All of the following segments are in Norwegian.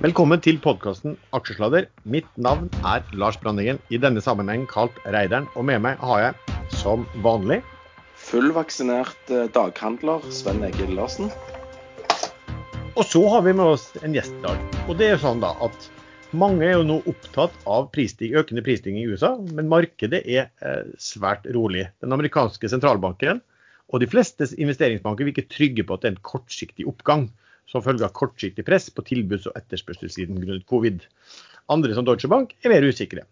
Velkommen til podkasten Aksjesladder. Mitt navn er Lars Brandingen, i denne sammenheng kalt Reideren. Og med meg har jeg, som vanlig Fullvaksinert eh, daghandler Sven Egil Larsen. Og så har vi med oss en gjest i dag. Og det er sånn da at mange er jo nå opptatt av prisstig, økende prisstigning i USA, men markedet er eh, svært rolig. Den amerikanske sentralbanken og de fleste investeringsbanker virker trygge på at det er en kortsiktig oppgang som følge av kortsiktig press på tilbuds- og etterspørselssiden grunnet covid. Andre som Deutsche Bank er mer usikre.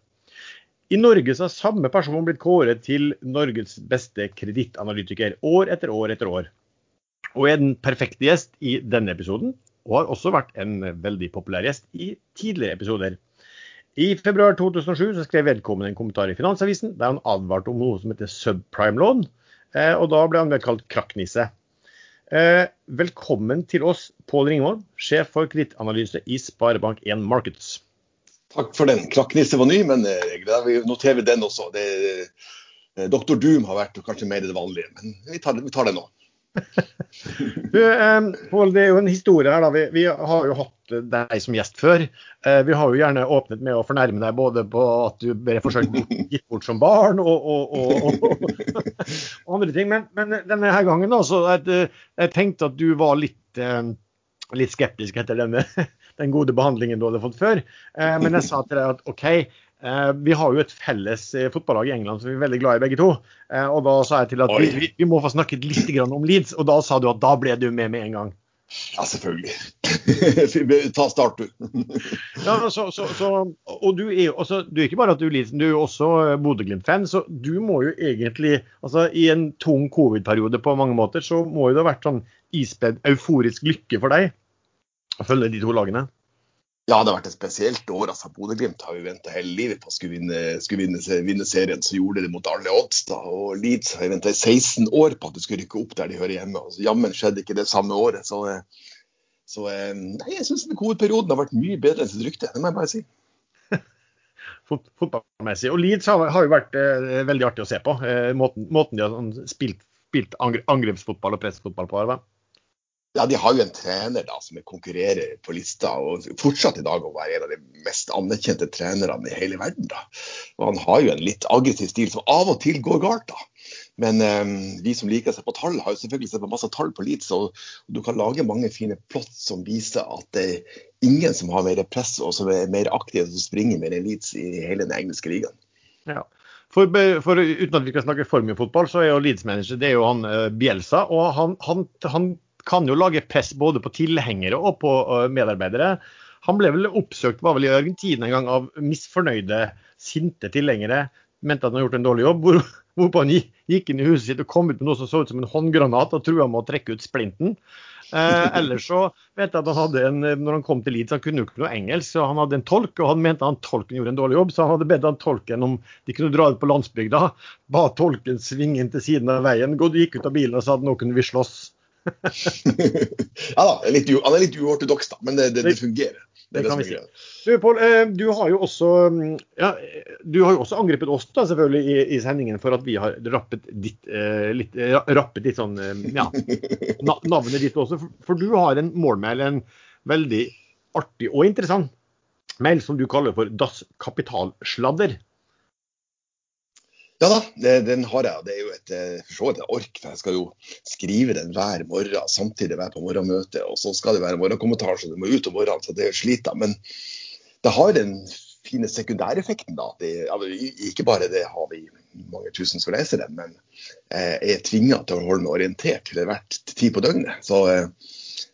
I Norge så har samme person blitt kåret til Norges beste kredittanalytiker år etter år etter år. Og er den perfekte gjest i denne episoden, og har også vært en veldig populær gjest i tidligere episoder. I februar 2007 så skrev vedkommende en kommentar i Finansavisen der han advarte om noe som heter subprime-lån, eh, og da ble han kalt krakknisse. Eh, velkommen til oss, Pål Ringvold, sjef for kredittanalyse i Sparebank1 Markets. Takk for den. Klakknisse var ny, men vi noterer den også. Det, Dr. Doom har vært kanskje mer det vanlige, men vi tar, vi tar det nå. du, eh, Pål, det er jo en historie her. da. Vi, vi, har jo hatt deg som gjest før. Eh, vi har jo gjerne åpnet med å fornærme deg både på at du ble forsøkt gitt bort som barn og, og, og, og andre ting. Men, men, denne her gangen da, så jeg, jeg tenkte at du var litt, eh, litt skeptisk etter denne, den gode behandlingen du hadde fått før. Eh, men jeg sa til deg at OK, vi har jo et felles eh, fotballag i England som vi er veldig glad i begge to. Eh, og da sa jeg til at vi, vi, må få snakket litt om Leeds, og da sa du at da ble du med med en gang. Ja, selvfølgelig. Ta start, du. ja, så, så, så, og du er jo også, du er ikke bare at du er Leeds, du er jo også Bodø-Glimt-fan. Så du må jo egentlig, altså i en tung covid-periode på mange måter, så må jo det ha vært sånn ispedd euforisk lykke for deg å følge de to lagene? Ja, det har vært et spesielt år. altså Bodø-Glimt har jo venta hele livet på skulle vinne, skulle vinne, vinne serien, så gjorde det mot alle odds. da, og Leeds har venta i 16 år på at de skulle rykke opp der de hører hjemme. altså Jammen skjedde ikke det samme året. Så, så nei, jeg syns hovedperioden har vært mye bedre enn sitt rykte. Det må jeg bare si. Fotballmessig. Og Leeds har, har jo vært eh, veldig artig å se på. Eh, måten, måten, de har sånn spilt, spilt angrepsfotball og pressfotball på. Eller? Ja, De har jo en trener da som konkurrerer på lista, og fortsatt i dag å være en av de mest anerkjente trenerne i hele verden. da. Og Han har jo en litt aggressiv stil som av og til går galt. da. Men um, vi som liker å se på tall, har jo selvfølgelig sett på masse tall på Leeds. Og, og du kan lage mange fine plott som viser at det er ingen som har mer press og som er mer aktive og springer mer enn Leeds i hele den engelske ligaen. Ja. For, for, Uten at vi skal snakke for mye fotball, så er jo Leeds-manager det er jo han Bjelsa. Og han, han, han kan jo lage press både på tilhengere og på medarbeidere. Han ble vel oppsøkt var vel i Argentina en gang av misfornøyde, sinte tilhengere. Mente at han hadde gjort en dårlig jobb. Hvor, hvorpå han gikk inn i huset sitt og kom ut med noe som så ut som en håndgranat og trua med å trekke ut splinten. Eh, ellers så vet jeg at han hadde en, når han kom til Leeds, han kunne jo ikke noe engelsk, så han hadde en tolk, og han mente han tolken gjorde en dårlig jobb, så han hadde bedt han tolken om de kunne dra ut på landsbygda. Ba tolken svinge inn til siden av veien, gikk ut av bilen og sa at nå kunne vi slåss. ja da, litt, han er litt uortodoks, da, men det, det, det fungerer. Det, det kan vi si. Du, Paul, eh, du har jo også mm, ja, du har jo også angrepet oss da, selvfølgelig i, i sendingen for at vi har rappet ditt, eh, litt, rappet litt sånn ja, navnet ditt også. For, for du har en målmail, en veldig artig og interessant mail som du kaller for Das Kapitalsladder. Ja da, det, den har jeg. Det er jo et, eh, et ork. for Jeg skal jo skrive den hver morgen, samtidig være på morgenmøte. Og så skal det være morgenkommentar, så det må ut om morgenen. Så det sliter sliter. Men det har den fine sekundæreffekten, da. Det, ikke bare det har vi mange tusen som leser den, men jeg er tvinga til å holde meg orientert til hvert tid på døgnet. Så eh,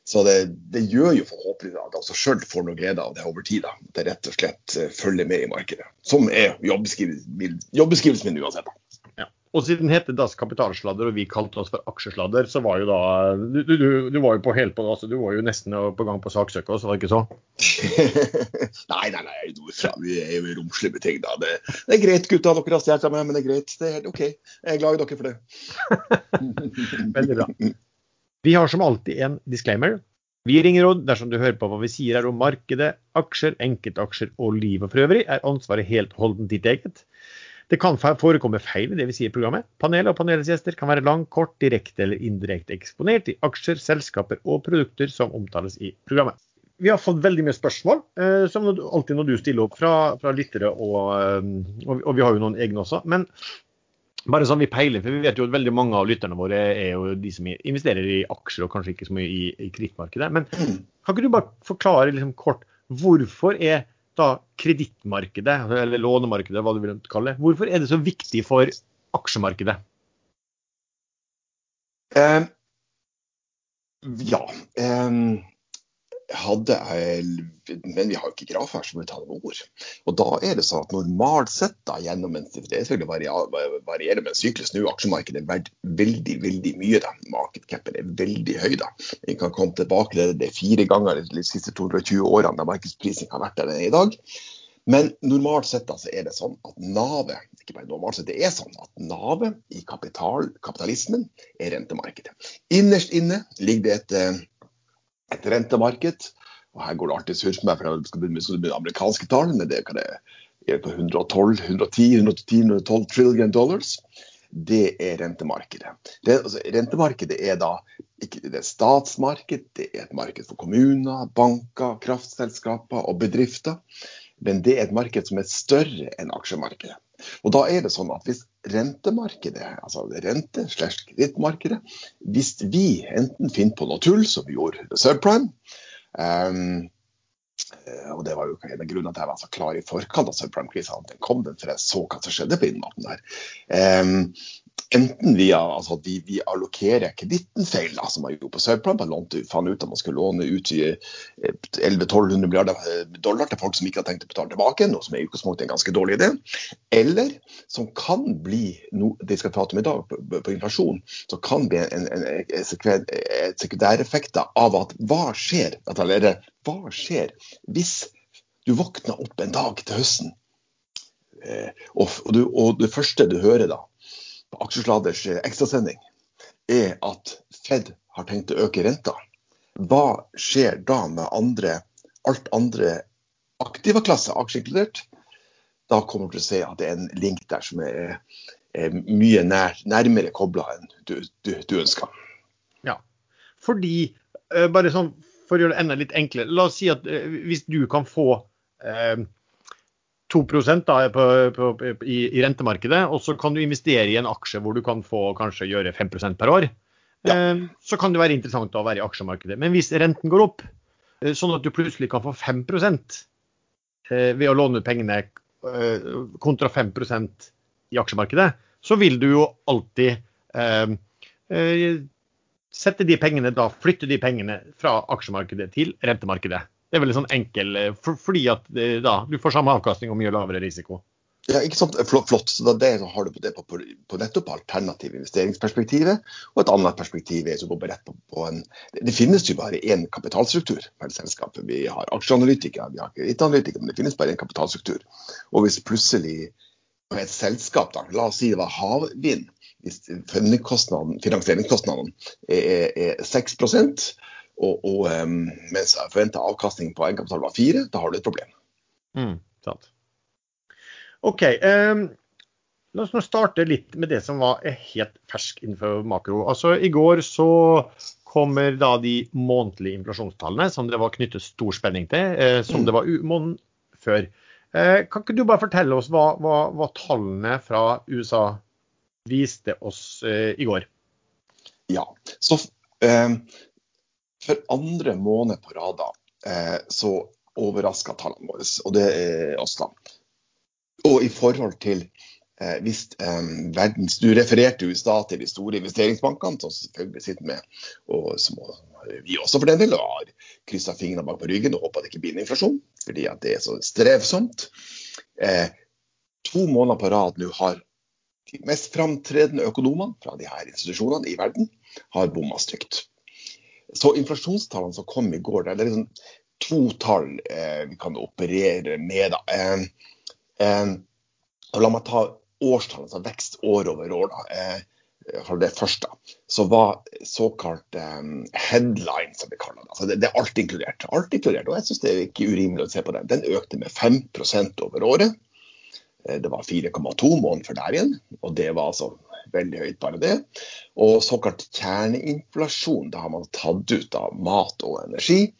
så det, det, gjør jo forhåpentlig at også sjøl får noe glede av det over tid. da. At jeg rett og slett eh, følger med i markedet. Som er jobbeskrivelsen min uansett. Ja. Og siden det heter Das Kapitalsladder og vi kalte oss for aksjesladder, så var jo da Du, du, du var jo på helt på altså, du var jo nesten på gang på saksøket også, var det ikke så? nei, nei, nei, fra. vi er jo romslige med ting. da. Det, det, er greit, gutta, dere har stjålet meg, men det er greit. Det er helt OK. Jeg er glad i dere for det. Veldig bra. Vi har som alltid en disclaimer. Vi ringer råd dersom du hører på hva vi sier her om markedet, aksjer, enkeltaksjer og livet for øvrig, er ansvaret helt holdent ditt eget. Det kan forekomme feil i det vi sier i programmet. Panelet og panelets gjester kan være lang, kort, direkte eller indirekte eksponert i aksjer, selskaper og produkter som omtales i programmet. vi har fått veldig mye spørsmål, eh, som alltid når du stiller opp fra, fra lyttere, eh, og, og, vi har jo noen egne også. Men bare sånn vi peiler, for vi vet jo at veldig mange av lytterne våre er jo de som investerer i aksjer og kanskje ikke så mye i, i kredittmarkedet. Men kan ikke du bare forklare liksom kort hvorfor er da kredittmarkedet, eller lånemarkedet, hva du vil kalle det, hvorfor er det så viktig for aksjemarkedet? Um, ja. Um, hadde jeg, men vi har jo ikke graf her, så må vi ta det med ord. Og da er det sånn at normalt sett da, gjennom en det selvfølgelig varierer med en syklus nå, aksjemarkedet er verdt veldig veldig mye. da, Markedcapen er veldig høy. da. Vi kan komme tilbake til det fire ganger de siste 220 årene da markedsprisen har vært der den er i dag. Men normalt sett da, så er det sånn at navet ikke bare normalt sett, det er sånn at navet i kapital, kapitalismen er rentemarkedet. Innerst inne ligger det et, eh, et rentemarked. og Her går det alltid surr med meg, for jeg skal begynne med amerikanske tall. men det kan er på 112, 110, 110, 112 trillion dollars. Det er rentemarkedet. Det, altså, rentemarkedet er da ikke det er statsmarked, det er et marked for kommuner, banker, kraftselskaper og bedrifter. Men det er et marked som er større enn aksjemarkedet. Og da er det sånn at Hvis rentemarkedet, altså rente slash kredittmarkedet, hvis vi enten finner på noe tull, som vi gjorde med subprime um, og Det var jo en av grunnene til at jeg var så klar i forkant av subprime-krisa. Den kom den, for jeg så hva som skjedde på innmaten der. Um, enten via altså at vi, vi allokerer kreditten feil, som man gjorde på Sørplan. Man lånte, fant ut at man skulle låne ut 1100-1200 milliarder eh, dollar til folk som ikke har tenkt å betale tilbake, noe som er i utgangspunktet en ganske dårlig idé. Eller som kan bli noe de skal prate om i dag, på, på inflasjon, så kan bli en, en, en, sekundæreffekt av at hva skjer, eller, hva skjer hvis du våkner opp en dag til høsten, eh, og, du, og det første du hører da, på Aksjesladers eh, ekstrasending, er at Fed har tenkt å øke renta. Hva skjer da med andre, alt andre aktive klasser, aksjer inkludert? Da kommer du til å se at det er en link der som er, er mye nær, nærmere kobla enn du, du, du, ønsker. Ja, fordi, uh, bare sånn for å gjøre det enda litt enklere, la oss si at uh, hvis du kan få uh, 2 da, på, på, i, i, rentemarkedet, og så kan du investere i en aksje hvor du kan få kanskje gjøre 5% per år. Ja. Eh, så kan det være interessant å være i aksjemarkedet. Men hvis renten går opp, eh, sånn at du plutselig kan få 5 eh, ved å låne ut pengene kontra 5% i aksjemarkedet, så vil du jo alltid eh, sette de pengene da, flytte de pengene fra aksjemarkedet til rentemarkedet. Det er veldig sånn enkel, eh, for, fordi at eh, da, du får samme avkastning og mye lavere risiko. Ja, ikke sant? Flott. Så det, har du det på, på, nettopp alternative investeringsperspektivet. Og et annet perspektiv er som går rett på, på en Det finnes jo bare én kapitalstruktur per selskap. Vi har aksjeanalytikere, vi har kredittanalytikere, men det finnes bare én kapitalstruktur. Og hvis plutselig et selskap, da, la oss si det var havvind, hvis finansieringskostnadene er, er, er 6 og, og um, mens forventa avkastning på egenkapital var fire, da har du et problem. Mm, sant. OK. Um, la oss nå starte litt med det som var helt fersk innenfor makro. Altså, I går så kommer da de månedlige inflasjonstallene som det var knyttet stor spenning til, eh, som mm. det var måneden før. Eh, kan ikke du bare fortelle oss hva, hva, hva tallene fra USA viste oss eh, i går? Ja, så eh, for andre måned på rad eh, så overraska tallene våre, og det er oss, da. Og i forhold til eh, hvis eh, verdens Du refererte jo i stad til de store investeringsbankene, som selvfølgelig sitter med, og som vi også for den del har kryssa fingrene bak på ryggen og håper det ikke blir en inflasjon, fordi at det er så strevsomt. Eh, to måneder på rad nå har de mest framtredende økonomene fra de her institusjonene i verden har bomma stygt. Så inflasjonstallene som kom i går, det er liksom to tall eh, vi kan operere med. da. Eh, eh, la meg ta årstallene, altså vekst år over år. da. Eh, for det første, så var såkalt um, headline, som vi kaller det. Altså det, det er alt inkludert. Alt inkludert, og jeg syns det er ikke urimelig å se på den. Den økte med 5% over året. Det var 4,2 måneder før der igjen, og det var altså veldig høyt, bare det. Og såkalt kjerneinflasjon, da har man tatt ut av mat og energi.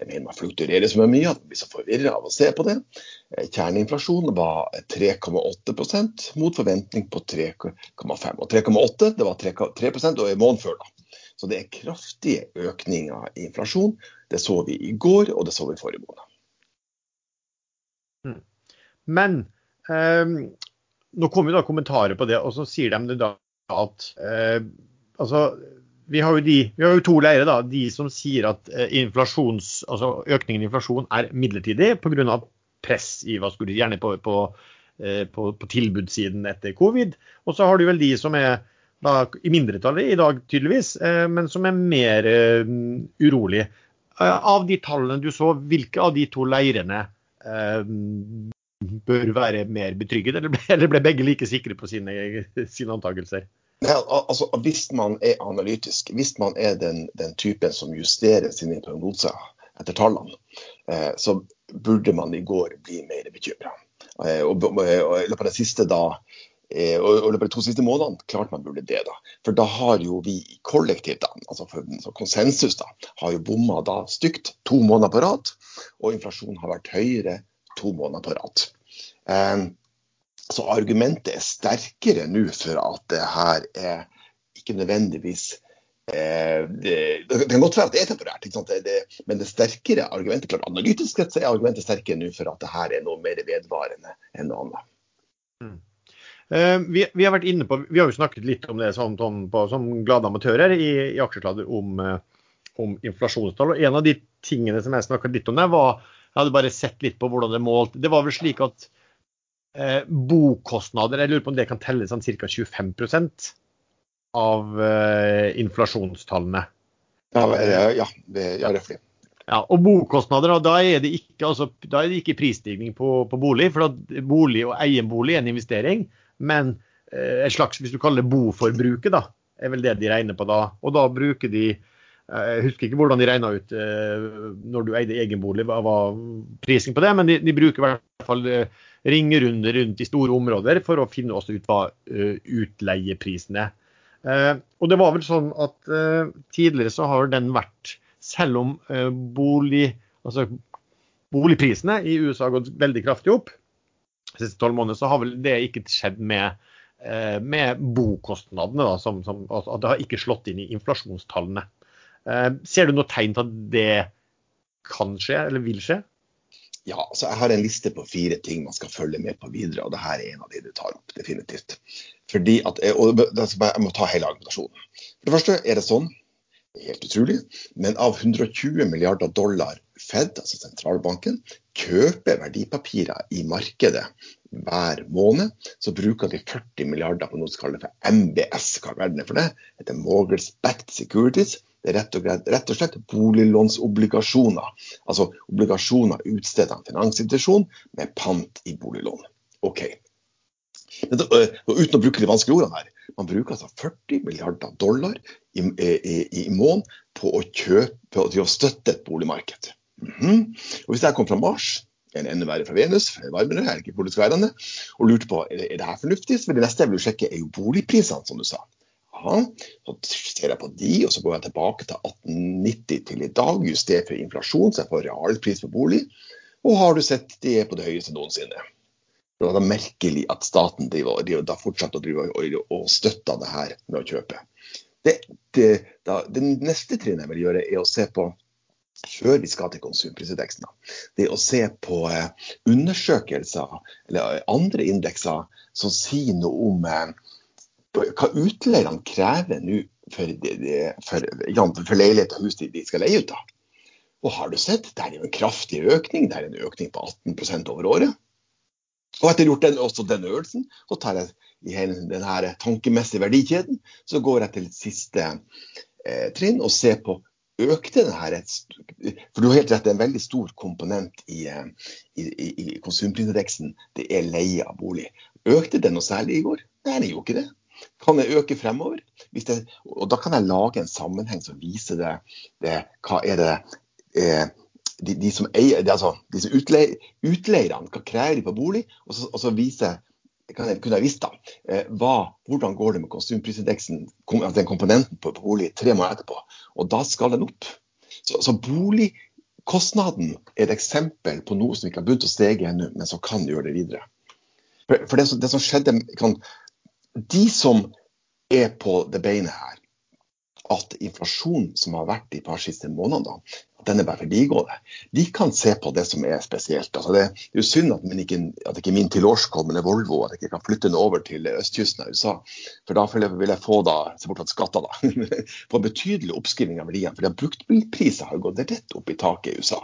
Det mener man flukturerer så mye at man blir så forvirra av å se på det. Kjerneinflasjon kjerneinflasjonen var 3,8% mot forventning på 3,5. Og 3,8 det var 3, 3 og i måneden før. da. Så det er kraftige økninger i inflasjon. Det så vi i går, og det så vi forrige måned. Hmm. Men eh, nå kommer da kommentarer på det, og så sier de da at eh, altså vi har, de, vi har jo, to leirer. da, De som sier at eh, altså økningen i inflasjon er midlertidig pga. press i hva skulle gjerne på, på, eh, på, på tilbudssiden etter covid. Og så har du vel de som er da, i mindretallet i dag, tydeligvis, eh, men som er mer urolig. Av de tallene du så, hvilke av de to leirene bør være mer betrygget, eller ble, begge like sikre på sine, sine antakelser? Nei, altså, hvis man er analytisk, hvis man er den, den typen som justerer sine prognoser etter tallene, eh, så burde man i går bli mer bekymra. Eh, og, og, i løpet av de eh, to siste månedene klart man burde det. da. For da har jo vi kollektivt, altså for, konsensus, da, har jo bomma da stygt to måneder på rad. Og inflasjonen har vært høyere to måneder på rad. Eh, så argumentet er sterkere nå for at det her er ikke nødvendigvis eh, det, kan godt være at det er temporært, men det sterkere argumentet klart analytisk sett så er argumentet sterkere nå for at det her er noe mer vedvarende enn noe annet. Mm. Uh, vi, vi, har vært inne på, vi har jo snakket litt om det som, på, som glade amatører i, i Aksjesladder om, uh, om, inflasjonstall. og En av de tingene som jeg snakket litt om der, var jeg hadde bare sett litt på hvordan det målt. Det var vel slik at Eh, bokostnader, jeg lurer på om det kan telle sånn ca. 25% av eh, inflasjonstallene. Ja, ja, det, ja røftlig. Ja, og bokostnader, da er det ikke, altså, er det ikke prisstigning på, på, bolig. For bolig og eie bolig er en investering, men eh, et slags, hvis du kaller det boforbruket, da, er vel det de regner på da. Og da bruker de Jeg husker ikke hvordan de regna ut eh, når du eide egen bolig, hva var prisen på det, men de, de bruker i hvert fall eh, ringerunder rundt i store områder for å finne også ut hva utleieprisen er. Og det var vel sånn at tidligere så har den vært, selv om bolig, altså, boligprisene i USA har gått veldig kraftig opp de siste tolv månedene, så har vel det ikke skjedd med, med bokostnadene. Da, som, som, at det har ikke slått inn i inflasjonstallene. Ser du noe tegn til at det kan skje, eller vil skje? Ja, altså jeg har en liste på fire ting man skal følge med på videre, og det her er en av de du tar opp, definitivt. Fordi at, og Jeg må ta hele argumentasjonen. For det første er det sånn, helt utrolig, men av 120 milliarder dollar Fed, altså sentralbanken, kjøper verdipapirer i markedet hver måned, så bruker de 40 milliarder på noe som kalles for MBS. Hva er verden for det? Det heter Mogles Backed Securities. Det er rett og, slett, rett og slett boliglånsobligasjoner. Altså obligasjoner utstedt av en finansinstitusjon med pant i boliglån. Ok. Men og uten å bruke de vanskelige ordene her. Man bruker altså 40 milliarder dollar i, i, i måneden på å kjøpe til å støtte et boligmarked. Mm -hmm. Og Hvis jeg kom fra Mars, en enda verre fra Venus, varmere, er ikke politisk værende, og lurte på er det, er det her fornuftig, så det neste jeg vil sjekke, er jo boligprisene, som du sa. Så ser jeg på de, og så går jeg tilbake til 1890 til i dag, justert for inflasjon, så jeg får realpris på bolig. Og har du sett de er på det høyeste noensinne. Det var da merkelig at staten driver, da fortsatte å drive og, støtta det her med å kjøpe. Det, det, da, det neste trinnet jeg vil gjøre, er å se på før vi skal til konsumprisindeksen, det er å se på eh, undersøkelser eller andre indekser som sier noe om eh, hva utleierne krever nå for, for, for leilighet og hus de skal leie ut av. Og har du sett, det er jo en kraftig økning. Det er en økning på 18% over året. Og etter gjort den, også den øvelsen, så tar jeg i denne tankemessige verdikjeden, så går jeg til siste eh, trinn og ser på økte den her For du har helt rett, det er en veldig stor komponent i, eh, i, i, i konsumprisindeksen. Det er leie av bolig. Økte den noe særlig i går? Nei, det gjorde ikke det kan jeg øke fremover. Jeg, og da kan jeg lage en sammenheng som viser det, det hva er det eh, de, de, som eier, det, altså, disse utleierne, hva krever de på bolig? Og så, og så vise, kan jeg, kunne jeg visst da, eh, hva, hvordan går det med konsumprisindeksen, den komponenten på, bolig, tre måneder etterpå. Og da skal den opp. Så, så bolig kostnaden er et eksempel på noe som ikke har begynt å stege ennå, men som kan gjøre det videre. For, for det, som, det, som, skjedde kan, De som er på det beinet her, at inflasjonen som har vært de par siste månedene, den er bare forbigående. De kan se på det som er spesielt. Altså det, det, er jo synd at, ikke, at ikke min tilårskomne Volvo at ikke kan flytte den over til østkysten av USA. For da vil jeg få da, se bort fra skatter da, få betydelig oppskriving av verdiene. For bruktbilpriser har gått rett opp i taket i USA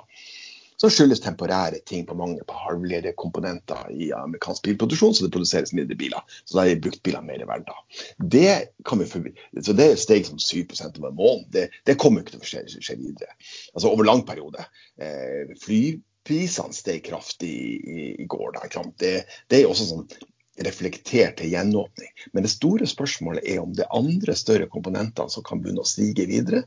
som skyldes temporære ting på mangel på halvlederkomponenter i amerikansk bilproduksjon, så det produseres mindre biler. Så da er bruktbiler mer verdt. Det kan vi forbi. Så det er steg som 7% over måneden. Det, det kommer ikke til å skje, skje videre. Altså over lang periode. Eh, flyprisene steg kraftig i, i, går. Da, det, det, er også sånn reflektert til gjenåpning. Men det store spørsmålet er om det er andre større komponenter som kan begynne å stige videre,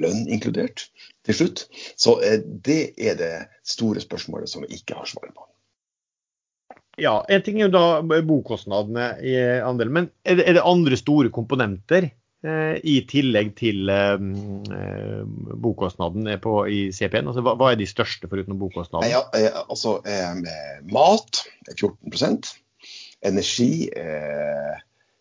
lønn inkludert, til slutt. Så eh, det er det store spørsmålet som vi ikke har svaret på. Ja, En ting er jo da bokostnadene i andelen, men er det, andre store komponenter eh, i tillegg til eh, eh bokostnaden på, i CP-en? Altså, hva, er de største foruten bokostnaden? Ja, eh, altså, eh, mat er 14 energi eh,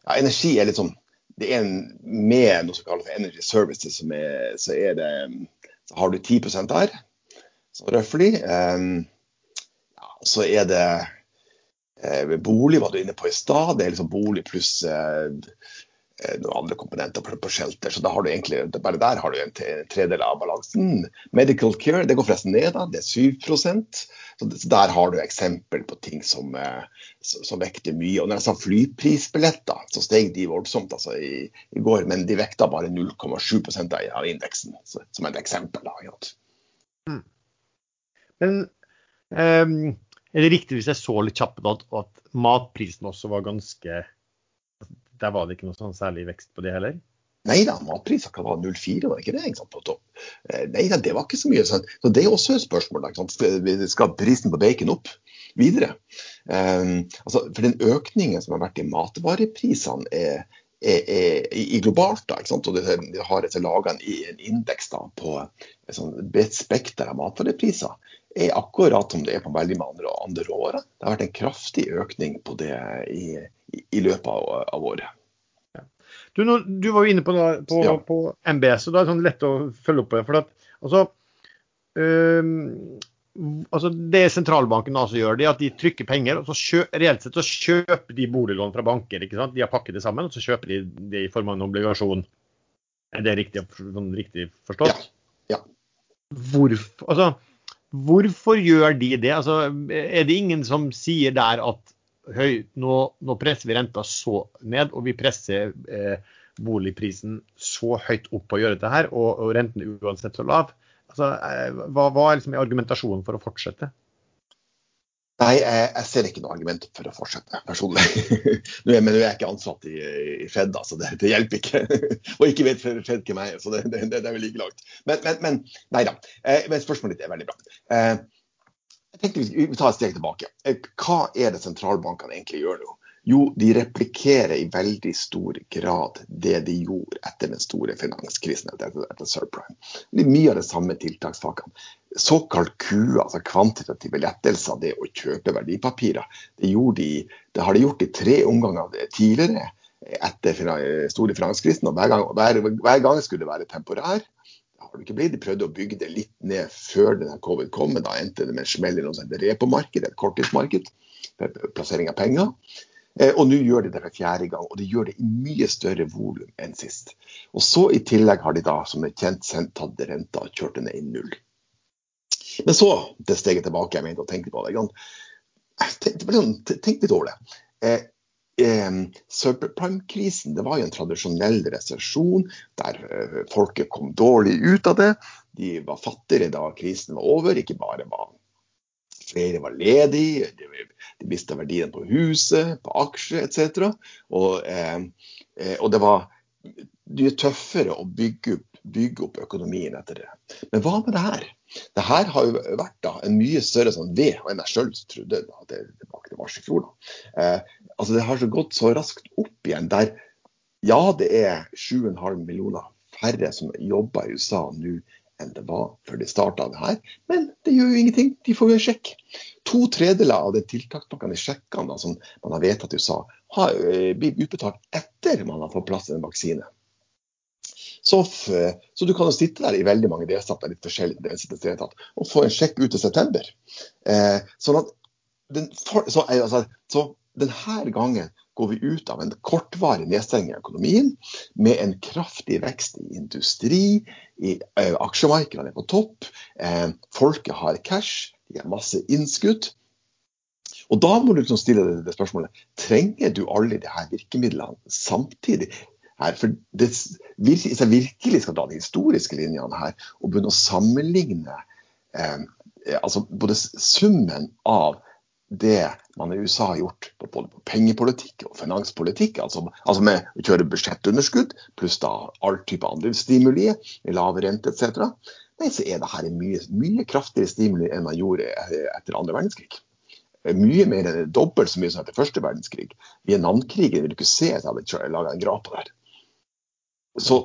ja, Energi er litt sånn Det er en, med noe som kalles energy services, som er, så, er det, så har du 10% der, så røftlig. Eh, ja, så er det eh, bolig, var du inne på i stad. Det er liksom bolig pluss eh, Eh, noen andre komponenter på, på shelter. Så da har du egentlig, bare der har du en tredel av balansen. Medical care det går forresten ned, da, det er 7 så, Der har du eksempel på ting som, eh, som vekter mye. Og når jeg sa flyprisbilletter, så steg de voldsomt altså, i, i, går, men de vekta bare 0,7 av indeksen, så, som et eksempel. da, mm. Men um, er det riktig hvis jeg så litt kjapt at, at matprisen også var ganske der var det ikke noe sånn særlig vekst på det heller? Nei da, matpriser kan være 0,4, var ikke det? Ikke sant, på topp? Eh, nei da, det var ikke så mye. Sant? Så Det er også et spørsmål. Skal prisen på bacon opp videre? Um, altså, for den økningen som har vært i matvareprisene, er, er, er, i globalt. da, ikke sant? Og det, har laga en, en indeks da, på et sånn bredt spekter av matvarepriser er akkurat som det er på veldig mange andre, andre råvarer. Det har vært en kraftig økning på det i, i løpet av, av året. Du, du, var jo inne på, da, på, ja. på, MBS, og da er det sånn lett å følge opp på det. for at, altså, øh, altså Det sentralbanken altså gjør, det er at de trykker penger, og så kjø, reelt sett så kjøper de boliglån fra banker. ikke sant? De har pakket det sammen, og så kjøper de det i form av en obligasjon. Er det riktig, sånn, riktig forstått? Ja. ja. Hvorfor, altså, hvorfor gjør de det? Altså, er det ingen som sier der at høy, nå, nå, presser vi renta så ned, og vi presser eh, boligprisen så høyt opp på å gjøre dette her, og, og renten er uansett så lav. Altså, eh, hva, hva, er liksom argumentasjonen for å fortsette? Nei, jeg, jeg, ser ikke noe argument for å fortsette, personlig. nå er, men nå er jeg ikke ansatt i, i Fed, da, så det, det, hjelper ikke. og ikke vet Fed hvem jeg er, så det, det, det, er vel like langt. Men, men, men nei da. Eh, men spørsmålet ditt er veldig bra. Eh, jeg tenkte Vi tar et steg tilbake. Eh, hva er det sentralbankene egentlig gjør nå? Jo, de replikerer i veldig stor grad det de gjorde etter den store finanskrisen etter, etter subprime. Det er mye av de samme tiltakspakkene. Såkalt QA, altså kvantitative lettelser, det å kjøpe verdipapirer, det, de, det har de gjort i tre omganger tidligere etter store finanskrisen. og hver gang, hver, hver gang skulle det være temporær har det ikke blitt. De prøvde å bygge det litt ned før denne covid kom, men da endte det med en smell i noe som repomarked, et korttidsmarked, plassering av penger. Eh, og nå gjør de det for fjerde gang, og de gjør det i mye større volum enn sist. Og så i tillegg har de da, som er kjent, sendt tatt renta og kjørt den ned i null. Men så det steget tilbake jeg mente å tenke på det. Tenk, tenk litt over det. Eh, eh, subprime-krisen det var jo en tradisjonell resesjon der eh, folket kom dårlig ut av det. De var fattigere da krisen var over. Ikke bare var flere var ledige, de, mista verdien på huset, på aksjer etc. Og, eh, eh, og det var mye tøffere å bygge opp, bygge opp, økonomien etter det. Men hva med det her? Det her har jo vært da en mye større sånn ved enn jeg sjøl trodde Da, det tilbake til mars i fjor. Da. Eh, altså Det har så gått så raskt opp igjen der ja, det er 7,5 millioner færre som jobber i USA nå enn det var før de starta det her. Men det gjør jo ingenting, de får jo en sjekk. To tredjedeler av de tiltakspakkene i sjekkene som man har vedtatt i USA, har blir blitt utbetalt etter man har fått plass i en vaksine. Så, så, du kan jo sitte der i veldig mange delstater litt forskjellige delstater, og få en sjekk ut i september. Eh, sånn at den, for, så, altså, så denne gangen går vi ut av en kortvarig nedstenging av økonomien med en kraftig vekst i industri, i eh, aksjemarkedene er på topp, eh, folket har cash, de har masse innskudd. Og Da må du liksom stille deg det spørsmålet trenger du alle de her virkemidlene samtidig. Her, for det, Hvis jeg virkelig skal dra de historiske linjene her og begynne å sammenligne eh, altså både summen av det man i USA har gjort på både på pengepolitikk og finanspolitikk, altså, altså, med å kjøre budsjettunderskudd pluss da all type andre stimuli, lave rente etc., nei, så er det en mye, mye kraftigere stimuli enn man gjorde etter andre verdenskrig. Mye mer enn dobbelt så mye som etter første verdenskrig. Vietnamkrigen vil du ikke se at jeg hadde laga en grape der. Så,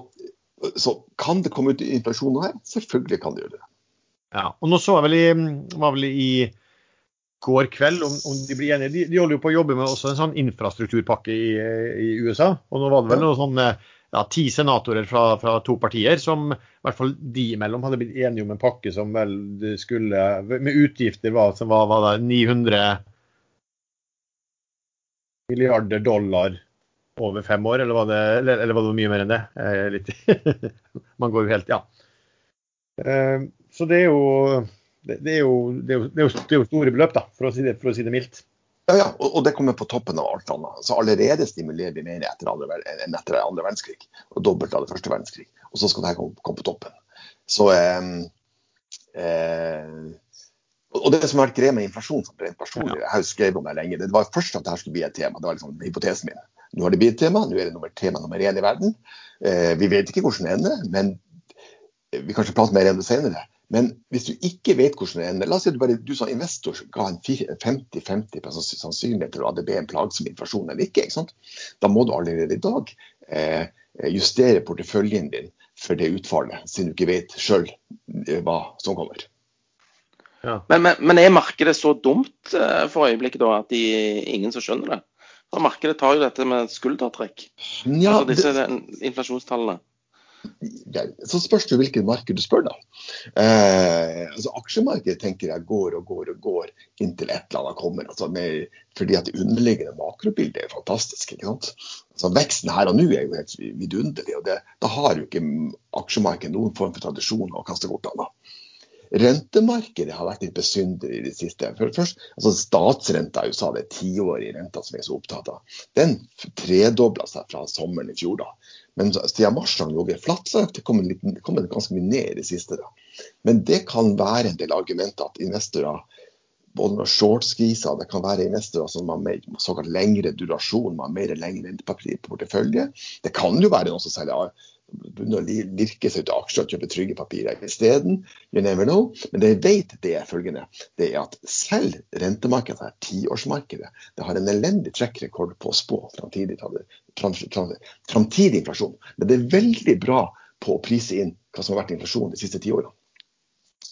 så, kan det komme ut inflasjon her? Selvfølgelig kan det gjøre det. Ja, og nå så jeg vel i, var vel i går kveld om, om de blir enige. De, de, holder jo på å jobbe med også en sånn infrastrukturpakke i, i USA. Og nå var det vel noen sånne ja, ti senatorer fra, fra, to partier som i hvert fall de imellom hadde blitt enige om en pakke som vel skulle Med utgifter var, som var, var det 900 milliarder dollar over fem år, eller var det, eller, var det mye mer enn det? Litt, man går jo helt Ja. Eh, så det er jo det, det, er jo, det, er jo, det, er jo, store beløp, da, for å si det, å si mildt. Ja, ja, og, det kommer på toppen av alt annet. Så allerede stimulerer vi mer etter andre, enn etter andre verdenskrig. Og dobbelt av det første verdenskrig. Og så skal det her komme, komme på toppen. Så eh, eh, og det som har vært greia med inflasjon, som rent personlig, jeg har jo skrevet om det lenge, det var først at dette skulle bli et tema. Det var liksom hypotesen min. Nå har det blitt tema, nå er det nummer, tema nummer én i verden. Eh, vi vet ikke hvordan det ender, men vi kanskje prater mer om det senere. Men hvis du ikke vet hvordan det ender, la oss si at du, bare, du som investor ga en 50-50 sannsynlighet til at det ble en plagsom inflasjon eller ikke, ikke sant? da må du allerede i dag eh, justere porteføljen din for det utfallet, siden du ikke vet sjøl eh, hva som kommer. Ja. Men, men, men, er markedet så dumt eh, for øyeblikket da, at de, ingen som skjønner det? For Markedet tar jo dette med skuldertrekk, ja, altså disse det... inflasjonstallene så spørs det hvilket marked du spør, da. Eh, altså Aksjemarkedet tenker jeg går og går og går inntil et eller annet kommer. Altså med, fordi at det underliggende makrobildet er fantastisk. ikke sant? Altså Veksten her og nå er jo helt vidunderlig. og det, Da har jo ikke aksjemarkedet noen form for tradisjon å kaste kortene. Rentemarkedet har vært litt besynderlig i det siste. For først, altså Statsrenta i USA, det tiårige renta som vi er så opptatt av, den tredobla seg fra sommeren i fjor. da. Men siden mars har den ligget har det kommer kommet, ganske mye ned i det siste. da. Men det kan være en del argumenter at investorer både med shortskriser, det kan være investorer som har mer, såkalt lengre durasjon, man har mer lengre rentepapir på portefølje. Det kan jo være noen som selger begynne å lirke seg ut av aksjer og kjøpe trygge papirer isteden. You never know. Men det jeg vet, det er følgende. Det er at selv rentemarkedet, tiårsmarkedet, det har en elendig trekkrekord på å spå framtidig, framtidig inflasjon. Men det er veldig bra på å prise inn hva som har vært inflasjonen de siste ti årene.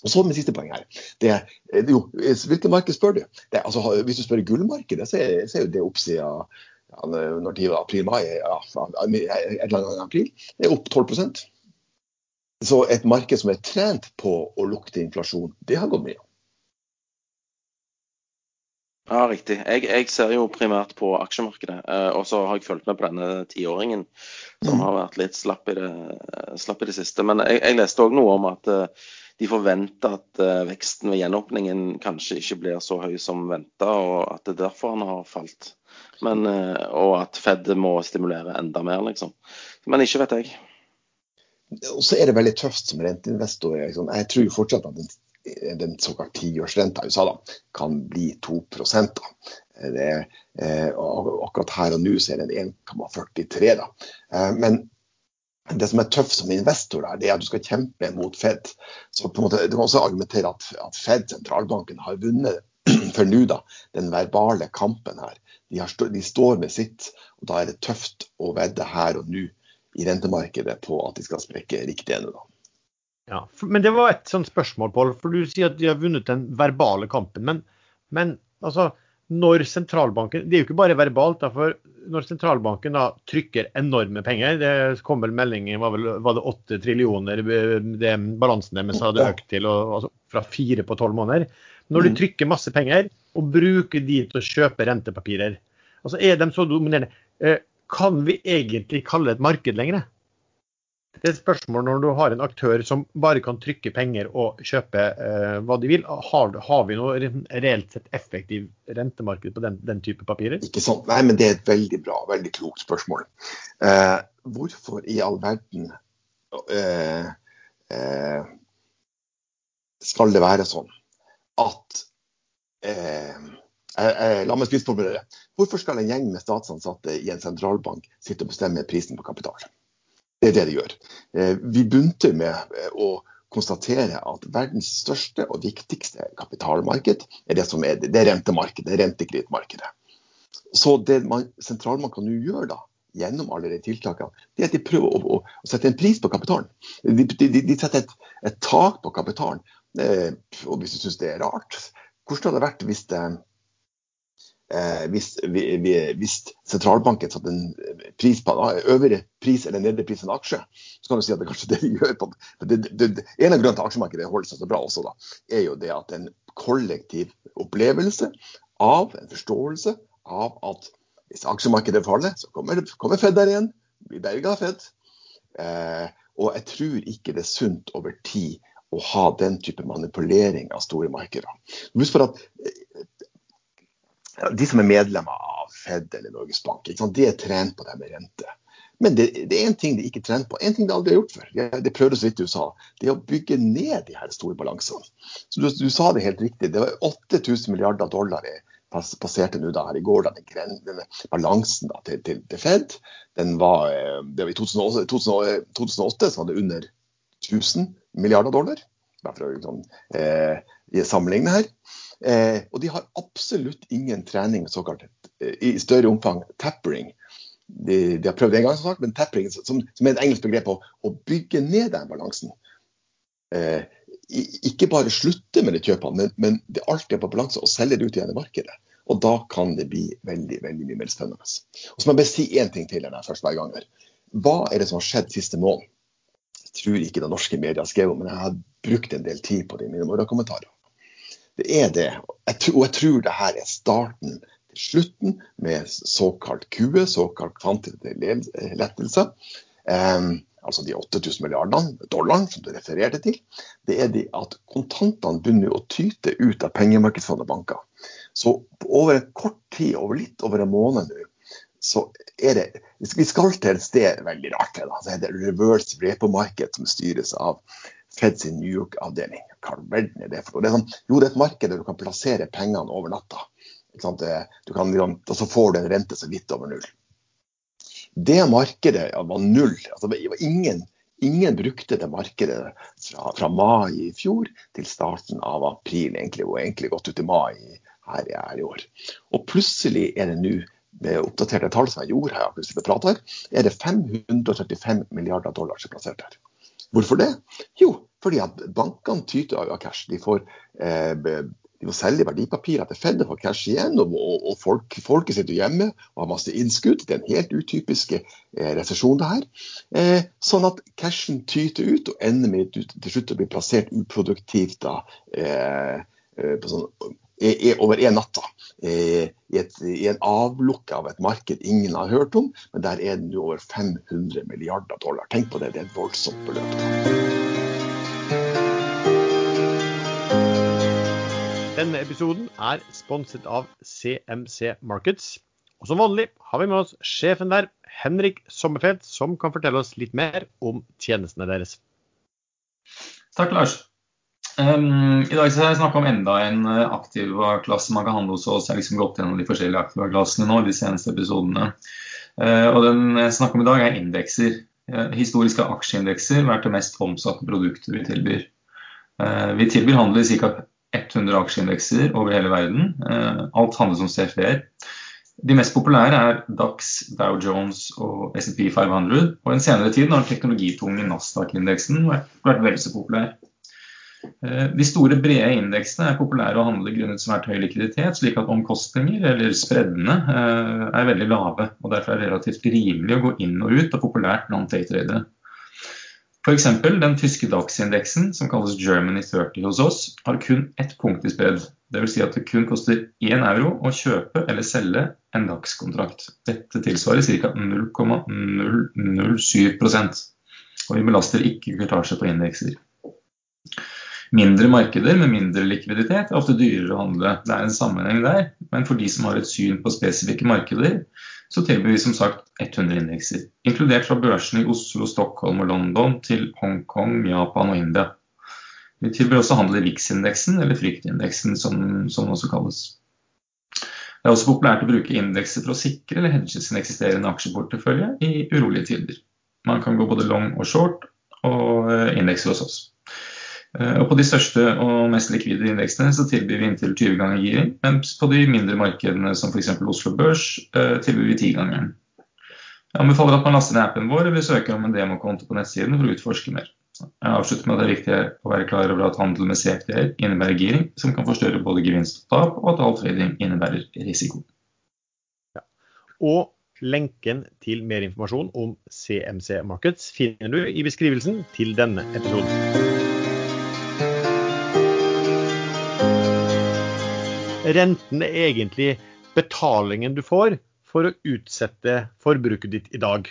Og så Mitt siste poeng her. Det er, jo, hvilket marked spør du? Er, altså, hvis du spør gullmarkedet, så er, så er jo det oppsida når de var april-mai, ja, et eller annet april, er opp 12% Så et marked som er trent på å lukte inflasjon, det har gått mye. Ja, riktig. Jeg, jeg, ser jo primært på aksjemarkedet. Eh, og så har jeg fulgt med på denne tiåringen som mm. har vært litt slapp i det, slapp i det siste. Men jeg, jeg leste òg noe om at uh, de forventer at uh, veksten ved gjenåpningen kanskje ikke blir så høy som venta, og at det er derfor han har falt. Men, uh, og at Fed må stimulere enda mer, liksom. Men ikke vet jeg. Og så er det veldig tøft som renteinvestor. Liksom. Jeg tror fortsatt at den den såkalt tiårsrenta i USA da, kan bli 2 da. Det, eh, akkurat her og nå så er den 1,43. da. Eh, men det som er tøft som investor, der, det er at du skal kjempe mot Fed. Så på en måte, Du kan også argumentere at, at Fed, sentralbanken, har vunnet for nå da, den verbale kampen her. De, har, de, står med sitt, og da er det tøft å vedde her og nå i rentemarkedet på at de skal sprekke riktig ennå. Ja, Men det var et sånt spørsmål, Pål. For du sier at de har vunnet den verbale kampen. Men, men altså, når sentralbanken Det er jo ikke bare verbalt. For når sentralbanken da trykker enorme penger Det kom vel meldinger var, vel, var det åtte trillioner det balansen deres hadde økt til, og, altså, fra fire på tolv måneder. Når du mm. trykker masse penger og bruker de til å kjøpe rentepapirer, altså er de så dominerende, eh, kan vi egentlig kalle det et marked lenger? Det er et spørsmål når du har en aktør som bare kan trykke penger og kjøpe eh, hva de vil. Har, har, vi noe reelt sett effektiv rentemarked på den, den, type papirer? Ikke sant. Nei, men det er et veldig bra, veldig klokt spørsmål. Eh, hvorfor i all verden eh, eh skal det være sånn at eh, La meg spissformulere. Hvorfor skal en gjeng med statsansatte i en sentralbank sitte og bestemme prisen på kapital? Det er det de gjør. Eh, vi begynte med eh, å konstatere at verdens største og viktigste kapitalmarked er det som er det, rentemarkedet, det rentekredittmarkedet. Så det man, sentralbanken nå gjør da, gjennom alle de tiltakene, det er at de prøver å, å, å sette en pris på kapitalen. De, de, de setter et, et, tak på kapitalen. Eh, og hvis du syns det er rart, hvordan hadde det vært hvis det, eh, hvis, hvis, sentralbanken satte en pris på en øvre pris eller nedre pris på en aksje, så kan du si at det er kanskje det de gjør. På, det, det, det, en av grunnene til aksjemarkedet holder seg så bra også, da, er jo det at en kollektiv opplevelse av en forståelse av at hvis aksjemarkedet faller, så kommer, kommer Fed der igjen. Blir berga av Fed. Eh, og jeg tror ikke det er sunt over tid å ha den type manipulering av store markeder. Husk for at de som er medlemmer av Fed eller Norges Bank, de er trent på det med rente. Men det, det er én ting de ikke er trent på, en ting de aldri har gjort før. Det prøvde så vidt du sa. Det er å bygge ned de her store balansene. Så du, du sa det helt riktig. Det var 8000 milliarder dollar i passerte nå da her i går, da, den, denne balansen da, til, til, til, Fed. Den var, eh, det var I 2008, 2008 så var det under 1000 milliarder dollar. Bare for å liksom, eh, sammenligne her. Eh, og de har absolutt ingen trening såkalt eh, i større omfang tappering. De, de har prøvd en gang, som sagt, men tappering som, som er et engelsk begrep på å bygge ned den balansen. Eh, ikke bare slutte med de kjøpene, men, men det alltid er på balanse og selge det ut igjen i markedet. Og da kan det bli veldig veldig mye mer spennende. Og så må jeg bare si én ting til når jeg først hver gang. Hva er det som har skjedd siste måned? Jeg tror ikke det norske medier skrev om, men jeg har brukt en del tid på det i mine morgenkommentarer det er det. Og jeg tror det her er starten til slutten med såkalt QE, såkalt kvantitativ lettelse. Um, altså de 8000 milliardene dollarene som du refererte til. Det er de at kontantene begynner å tyte ut av pengemarkedsfondet banker. Så over en kort tid, over litt over en måned nå, så er det Vi skal til et sted veldig rart. Da, så er det reverse repo-marked som styres av Fed sin New York-avdeling. Hva verden er det for noe? Det er sånn, jo, det er et marked der du kan plassere pengene over natta. Du kan, og så får du en rente så vidt over null. Det markedet var null. Altså, det var ingen, ingen brukte det markedet fra, fra, mai i fjor til starten av april, egentlig, og egentlig gått ut i mai her, her i år. Og plutselig er det nå med oppdaterte tall som jeg gjorde her, er det 535 milliarder dollar som er plassert her. Hvorfor det? Jo, fordi at bankene tyter av cash. De får, eh, de må selge verdipapirer til Fed får cash igjen. Og, og, folk, folket sitter hjemme og har masse innskudd. Det er en helt utypisk eh, resesjon, det her. Eh, sånn at cashen tyter ut og ender med til slutt å bli plassert uproduktivt da, eh, eh sånn over en natt. I, et, I en avlukke av et marked ingen har hørt om, men der er det nå over 500 milliarder dollar. Tenk på det, det er et voldsomt beløp. Denne episoden er sponset av CMC Markets. Og som vanlig har vi med oss sjefen der, Henrik Sommerfelt, som kan fortelle oss litt mer om tjenestene deres. Takk, Lars. Um, I dag skal jeg snakke om enda en eh, aktiva-klasse man kan handle hos oss. Jeg har liksom gått gjennom de forskjellige aktiva-klassene nå, de seneste episodene. Uh, og Den jeg snakker om i dag, er indekser. Uh, historiske aksjeindekser hvert det mest omsatte produktet vi tilbyr. Vi tilbyr handel i ca. 100 aksjeindekser over hele verden. alt handles om CFR. De mest populære er Dax, Dow Jones og SMP 500. Og i den senere tiden har den teknologitunge Nasdaq-indeksen vært, vel så populær. Eh, de store, brede indeksene er populære å handle grunnet svært høy likviditet, slik at omkostninger, eller spreddene, eh, er veldig lave. og Derfor er det relativt rimelig å gå inn og ut, og populært blant daytradere. F.eks. den tyske DAX-indeksen, som kalles Germany 30 hos oss, har kun ett punkt i spredd. Dvs. Si at det kun koster 1 euro å kjøpe eller selge en DAX-kontrakt. Dette tilsvarer ca. 0,007% og vi belaster ikke kvartasje på indekser. Mindre markeder med mindre likviditet er ofte dyrere å handle. Det er en sammenheng der, men for de som har et syn på spesifikke markeder, så tilbyr vi som sagt 100 indekser. Inkludert fra børsene i Oslo, Stockholm og London til Hongkong, Japan og India. Vi tilbyr også handel i VIX-indeksen, eller fryktindeksen som, som også kalles. Det er også populært å bruke indekser for å sikre eller hedge sin eksisterende aksjeportefølje i urolige tider. Man kan gå både long og short og eh, indekser hos oss. Eh, og På de største og mest likvide indeksene så tilbyr vi inntil 20 ganger giring, mens på de mindre markedene som f.eks. Oslo Børs eh, tilbyr vi 10 ganger. Jeg anbefaler at man laster ned appen vår eller søker om en demokonto på nettsiden for å utforske mer. Jeg avslutter med at det er viktig å være klar over at handel med CFD innebærer giring, som kan forstørre både gevinst og tap, og at all trading innebærer risiko. Ja. Og lenken til mer informasjon om CMC Markets finner du i beskrivelsen til denne episoden. Renten er egentlig betalingen du får for å utsette forbruket ditt i dag.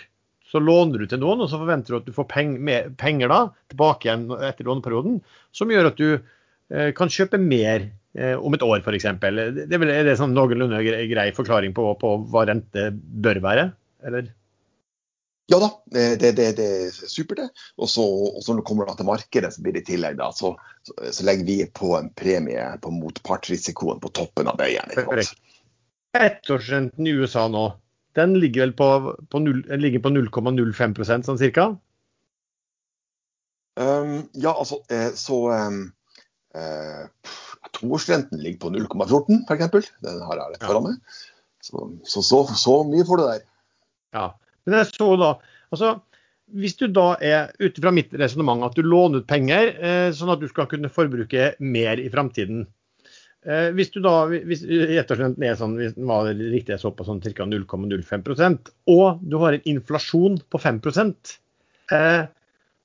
Så låner du til noen, og så forventer du at du får penger da, tilbake igjen etter låneperioden, som gjør at du eh, kan kjøpe mer eh, om et år, f.eks. Det er, det sånn noenlunde grei forklaring på, på hva rente bør være? Eller? Ja da, det, det, det er supert, det. Og så når det kommer til markedet, så blir det i tillegg da, så, så, så, legger vi på en premie på motpartsrisikoen på toppen av det igjen. Ettårsrenten i USA nå, den ligger vel på, på 0,05% sånn cirka? Um, ja, altså eh, så um, eh, Toårsrenten ligger på 0,14 f.eks. Den har jeg rett foran meg. Så, så, så, så mye får du der. Ja, men jeg så da, altså hvis du da er ut fra mitt resonnement at du låner ut penger eh, sånn at du skal kunne forbruke mer i framtiden. Eh, hvis du da, hvis etterslenten er sånn, hvis den var riktig jeg så på sånn ca. 0,05% og du har en inflasjon på 5 eh,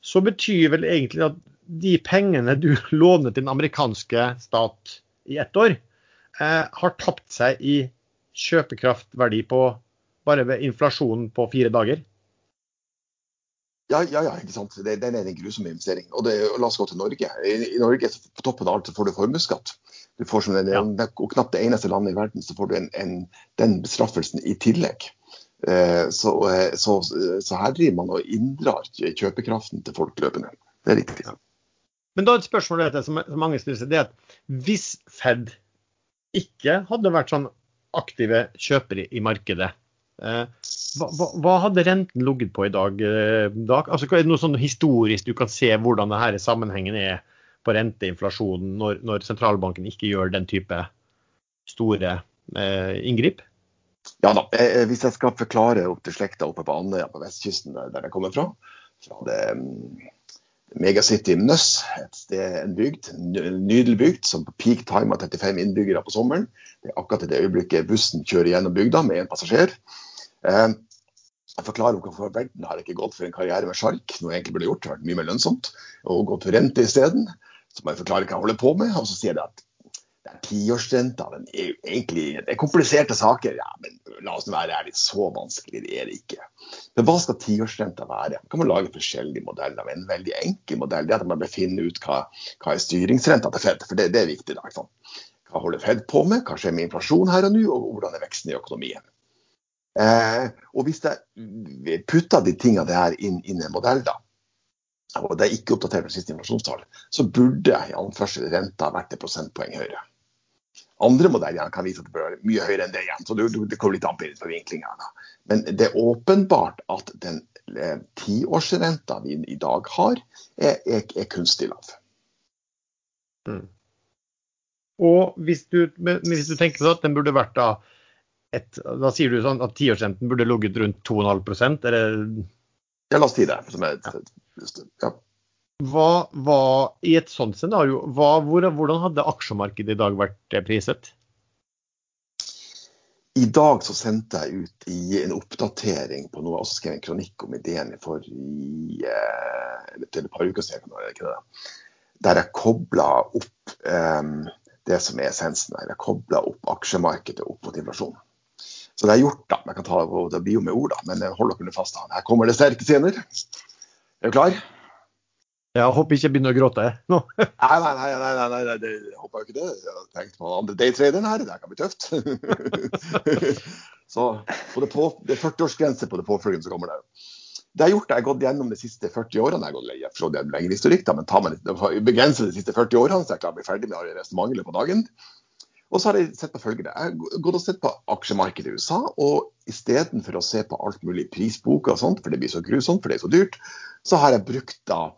så betyr vel egentlig at de pengene du låner til den amerikanske stat i ett år, eh, har tapt seg i kjøpekraftverdi på bare ved inflasjonen på fire dager? Ja, ja, ja ikke sant. Det, den er en grusom investering. Og det, la oss gå til Norge. I, i Norge på toppen av alt så får du formuesskatt. Du får som en, ja. og knapt det eneste landet i verden så får du en, en, den bestraffelsen i tillegg. Eh, så, eh, så, så, her driver man og inndrar kjøpekraften til folk løpende. Det er riktig. Ja. Men da er et spørsmål dette, som mange stiller seg, det er at hvis Fed ikke hadde vært sånn aktive kjøpere i markedet, Eh, hva, hva, hadde renten ligget på i dag? Eh, dag? Altså, er det noe sånn historisk du kan se hvordan denne sammenhengen er på renteinflasjonen når, når sentralbanken ikke gjør den type store eh, inngrip? Ja da, eh, Hvis jeg skal forklare opp til slekta oppe på Andøya på vestkysten, der, jeg kommer fra, fra det um, Megacity Nøss, et sted, en bygd, nydelig bygd, som på peak time har 35 innbyggere på sommeren. Det er akkurat i det øyeblikket bussen kjører gjennom bygda med en passasjer. Eh, jeg forklarer hvorfor verden har ikke gått for en karriere med sjark, noe jeg egentlig burde gjort, det har vært mye mer lønnsomt, og gått for rente isteden. Så må jeg forklare hva jeg holder på med, og så sier jeg at det er tiårsrenta. Den er egentlig det er kompliserte saker. Ja, men la oss være ærlige, så vanskelig det er det ikke. Men hva skal tiårsrenta være? Man kan man lage forskjellige modeller. En veldig enkel modell er at man bør finne ut hva, hva er styringsrenta til Fed. For det, det er viktig. Da, hva holder Fed på med? Hva skjer med inflasjon her og nå? Og hvordan er veksten i økonomien? Eh, og hvis jeg putter de tingene der inn, inn i en modell, da, og det er ikke oppdatert med siste inflasjonstall, så burde i anførsel renta vært et prosentpoeng høyere. Andre modeller kan vise at det bør være mye høyere enn det igjen. så Det, det kommer litt an på vinklinga. Men det er åpenbart at den eh, tiårsrenta vi i dag har, er, er, er kunstig lav. Mm. Og hvis du, hvis du, tenker på at den burde vært da et, Da sier du sånn at tiårsrenten burde ligget rundt 2,5 eller? Ja, la oss si det. Som er, ja. Hva, hva, I et sånt scenario, hva, hvor, hvordan hadde aksjemarkedet i dag vært priset? I dag så sendte jeg ut i en oppdatering på noe jeg også skrev en kronikk om ideen for i, eh, til et par uker siden. Der jeg kobla opp eh, det som er essensen her. Jeg kobla opp aksjemarkedet opp mot inflasjon. Så det er gjort, da. Jeg kan ta det blir jo med ord, da, men hold dere fast. da. Her kommer det sterke scener. Er du klar? Jeg håper ikke jeg begynner å gråte nå. nei, nei, nei, nei, nei, nei, det, jeg håper jo ikke det. Jeg har tenkt på den andre daytraderen her, det kan bli tøft. så på det, på, det er 40-årsgrense på det påfølgende som kommer der. Det jeg har gjort, jeg har gått gjennom de siste 40 årene. Jeg har gått fra det lengre historikk, da, men tar man begrenser de siste 40 årene, så jeg klarer å bli ferdig med løpet på dagen. Og så har jeg sett på følgende. Jeg har gått og sett på aksjemarkedet i USA, og istedenfor å se på alt mulig prisboka og sånt, for det blir så grusomt, for det er så dyrt, så har jeg brukt da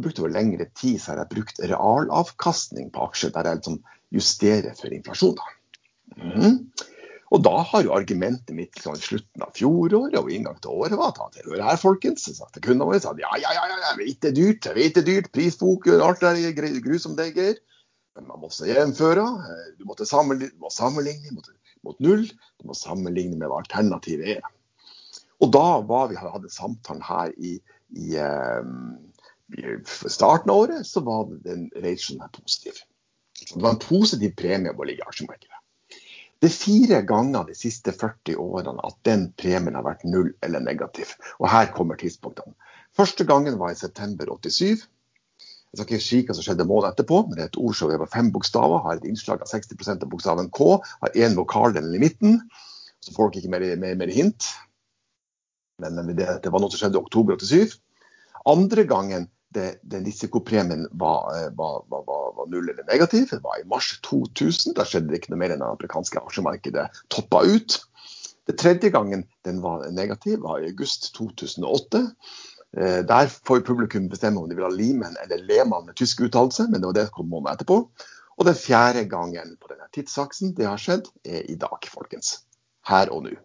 brukt over lengre tid så har jeg brukt realavkastning på aksjer, der jeg liksom justerer for inflasjon. Mm. Og da har jo argumentet mitt liksom, i slutten av fjoråret og inngang til året var at hør her, folkens. Så sa kundene våre at ja, ja, ja, jeg vet det er dyrt, jeg vet det er dyrt, prisfokus, alt det er grusomt det er. Man må også gjennomføre. Du måtte sammenligne, må sammenligne mot, mot, null. Du må sammenligne med hva alternativet er. Og da var vi hadde samtalen her i, i um, i starten av året så var den ratioen positiv. Det var en positiv premie å ligge i aksjemarkedet. Det er fire ganger de siste 40 årene at den premien har vært null eller negativ. Og her kommer tidspunktene. Første gangen var i september 87. Jeg skal ikke si hva som skjedde måneden etterpå, men det er et ord som er på fem bokstaver, har et innslag av 60% av bokstaven K, har én vokal den i midten. Så får dere ikke mer, mer, mer hint. Men det, det, var noe som skjedde i oktober 87. Andre gangen den risikopremien var, eh, var, var, var, null eller negativ. Det var i mars 2000. Da skjedde det ikke noe mer enn det amerikanske aksjemarkedet toppa ut. Det tredje gangen den var negativ, var i august 2008. Eh, der får publikum bestemme om de vil ha Limen eller Lehmann med tysk uttalelse, men det var det som kom måneden etterpå. Og den fjerde gangen på denne tidsaksen det har skjedd, er i dag, folkens. Her og nå.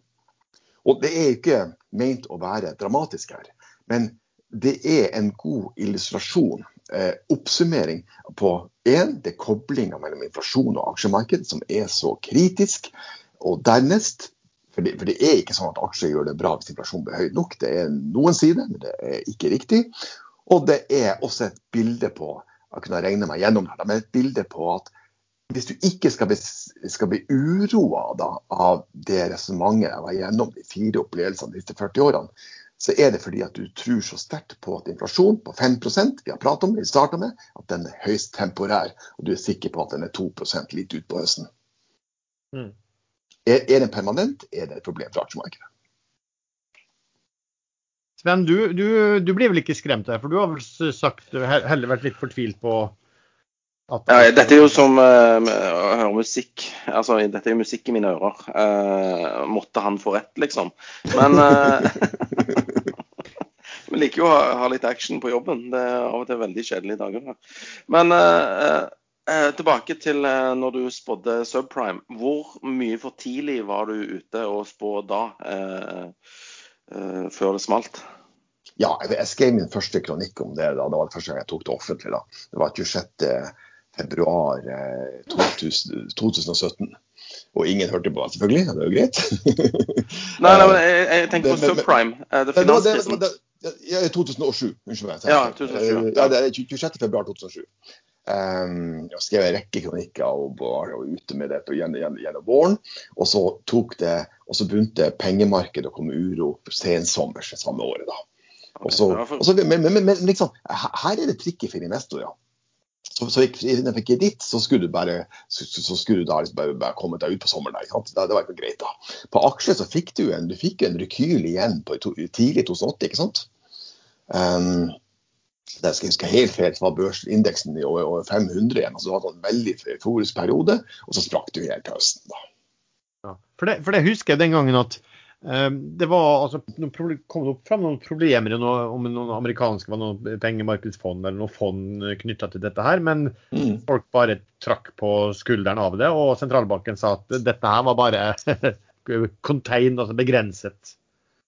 Og det er ikke meint å være dramatisk her. Men det er en god illustrasjon, eh, oppsummering på én, det er koblinga mellom inflasjon og aksjemarked som er så kritisk. Og dernest, for det, for det, er ikke sånn at aksjer gjør det bra hvis inflasjonen blir høy nok. Det er noen sider, men det er ikke riktig. Og det er også et bilde på jeg kunne regne meg gjennom det, men et bilde på at hvis du ikke skal bli, skal bli uroa av det resonnementet jeg var gjennom de fire opplevelsene de siste 40 årene, så er det fordi at du tror så sterkt på at inflasjon på 5% vi har pratet om, vi starta med, at den er høyst temporær, og du er sikker på at den er 2% litt utpå høsten. Mm. Er, er, den permanent, er det et problem for aksjemarkedet. Sven, du, du, du, blir vel ikke skremt her, for du har vel sagt, heller vært litt fortvilt på at ja, Dette er jo som uh, å høre musikk. Altså, dette er jo musikk i mine ører. Uh, måtte han få rett, liksom. Men uh, Vi liker jo å ha, ha, litt action på jobben. Det er av og til veldig kjedelige dager. Men tilbake til når du spådde subprime. Hvor mye for tidlig var du ute og spå da, før det smalt? Ja, jeg skrev min første kronikk om det. da, Det var første gang jeg tok det offentlig. da. Det var 26 februar 2017. Eh, og ingen hørte på, selvfølgelig. Det er jo greit. nei, nei, men jeg, jeg tenker på subprime. Det finanskrisen. Ja, 2007. Unnskyld meg. Ja, 2007. Ja, det er 26. februar 2007. Um, jeg skrev en rekke kronikker og var ute med det gjennom, gjennom våren. Og så tok det, og så begynte pengemarkedet å komme uro sensommers samme året. da. Og så, og så, men, men, men, liksom, her er det trikket for investorer. Så, så innenfor kreditt så skulle du bare så, så skulle du da liksom bare, bare komme deg ut på sommeren. Der, det, det, var ikke greit da. På aksjer så fikk du en, du fikk en rekyl igjen på to, tidlig 2008, ikke sant. Um, det jeg huske helt feil, så var børsindeksen i over, over 500 igjen. altså Du hadde en veldig euforisk periode, og så sprakk du helt til høsten. da. Ja, for, det, for det husker jeg den gangen at um, det var altså, kom det opp fram noen problemer noe, om noen amerikanske var noen pengemarkedsfond eller noen fond knytta til dette her, men mm. folk bare trakk på skulderen av det. Og sentralbanken sa at dette her var bare contain, altså begrenset.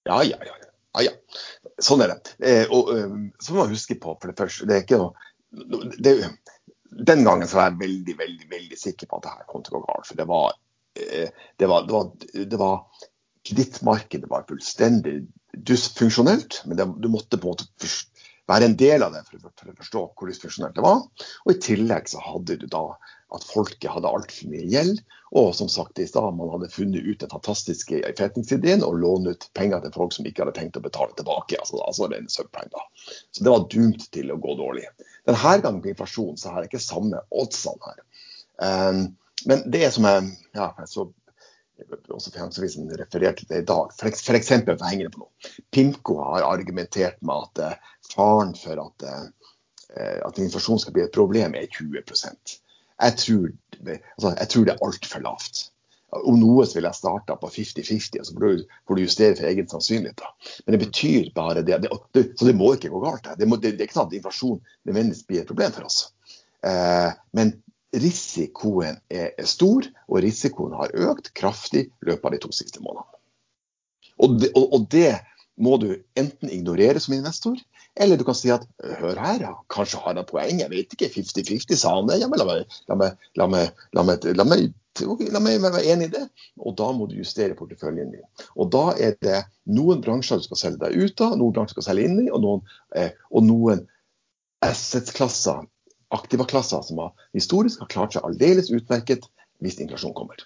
Ja, ja, ja. Ja, ja. Sånn er det. Eh, og eh, så må man huske på, for det første det er ikke noe, det, Den gangen så var jeg veldig, veldig veldig sikker på at det her kom til å gå galt. For det var, eh, det var, det var, det var Kredittmarkedet var fullstendig dysfunksjonelt, men det, du måtte på en måte være en del av det for, for, å forstå hvor dysfunksjonelt det var. Og I tillegg så hadde du da at folket hadde altfor mye gjeld. Og som sagt i stad, man hadde funnet ut den fantastiske forretningsideen og låne ut penger til folk som ikke hadde tenkt å betale tilbake. altså, altså en subprime da. Så det var dumt til å gå dårlig. Denne gangen på inflasjon så er det ikke samme oddsene her. Um, men det som jeg, ja, så også Finansavisen refererte til i dag. For, for for på noe. Pimco har argumentert med at uh, faren for at, uh, at inflasjon skal bli et problem, er 20 jeg tror, altså, jeg tror det er altfor lavt. Om noe så ville jeg starta på 50-50, og så får du, justere for egen sannsynlighet. Da. Men det betyr bare det, det, det, Så det må ikke gå galt. Det, må, det, er ikke sånn at inflasjon nødvendigvis blir et problem for oss. Eh, men risikoen er stor, og risikoen har økt kraftig i løpet av de to siste månedene. Og det, og, og det, må du enten ignorere som investor, eller du kan si at hør her, ja, kanskje har han poeng, jeg vet ikke, 50-50 sa han det. Ja, men la meg, la meg, la meg, la meg, la meg La meg være enig i det, og da må du justere porteføljen din. Og Da er det noen bransjer du skal selge deg ut av, noen bransjer du skal selge inn i, og noen, eh, noen asset-klasser, aktivaklasser som har, historisk har klart seg aldeles utmerket hvis inflasjon kommer.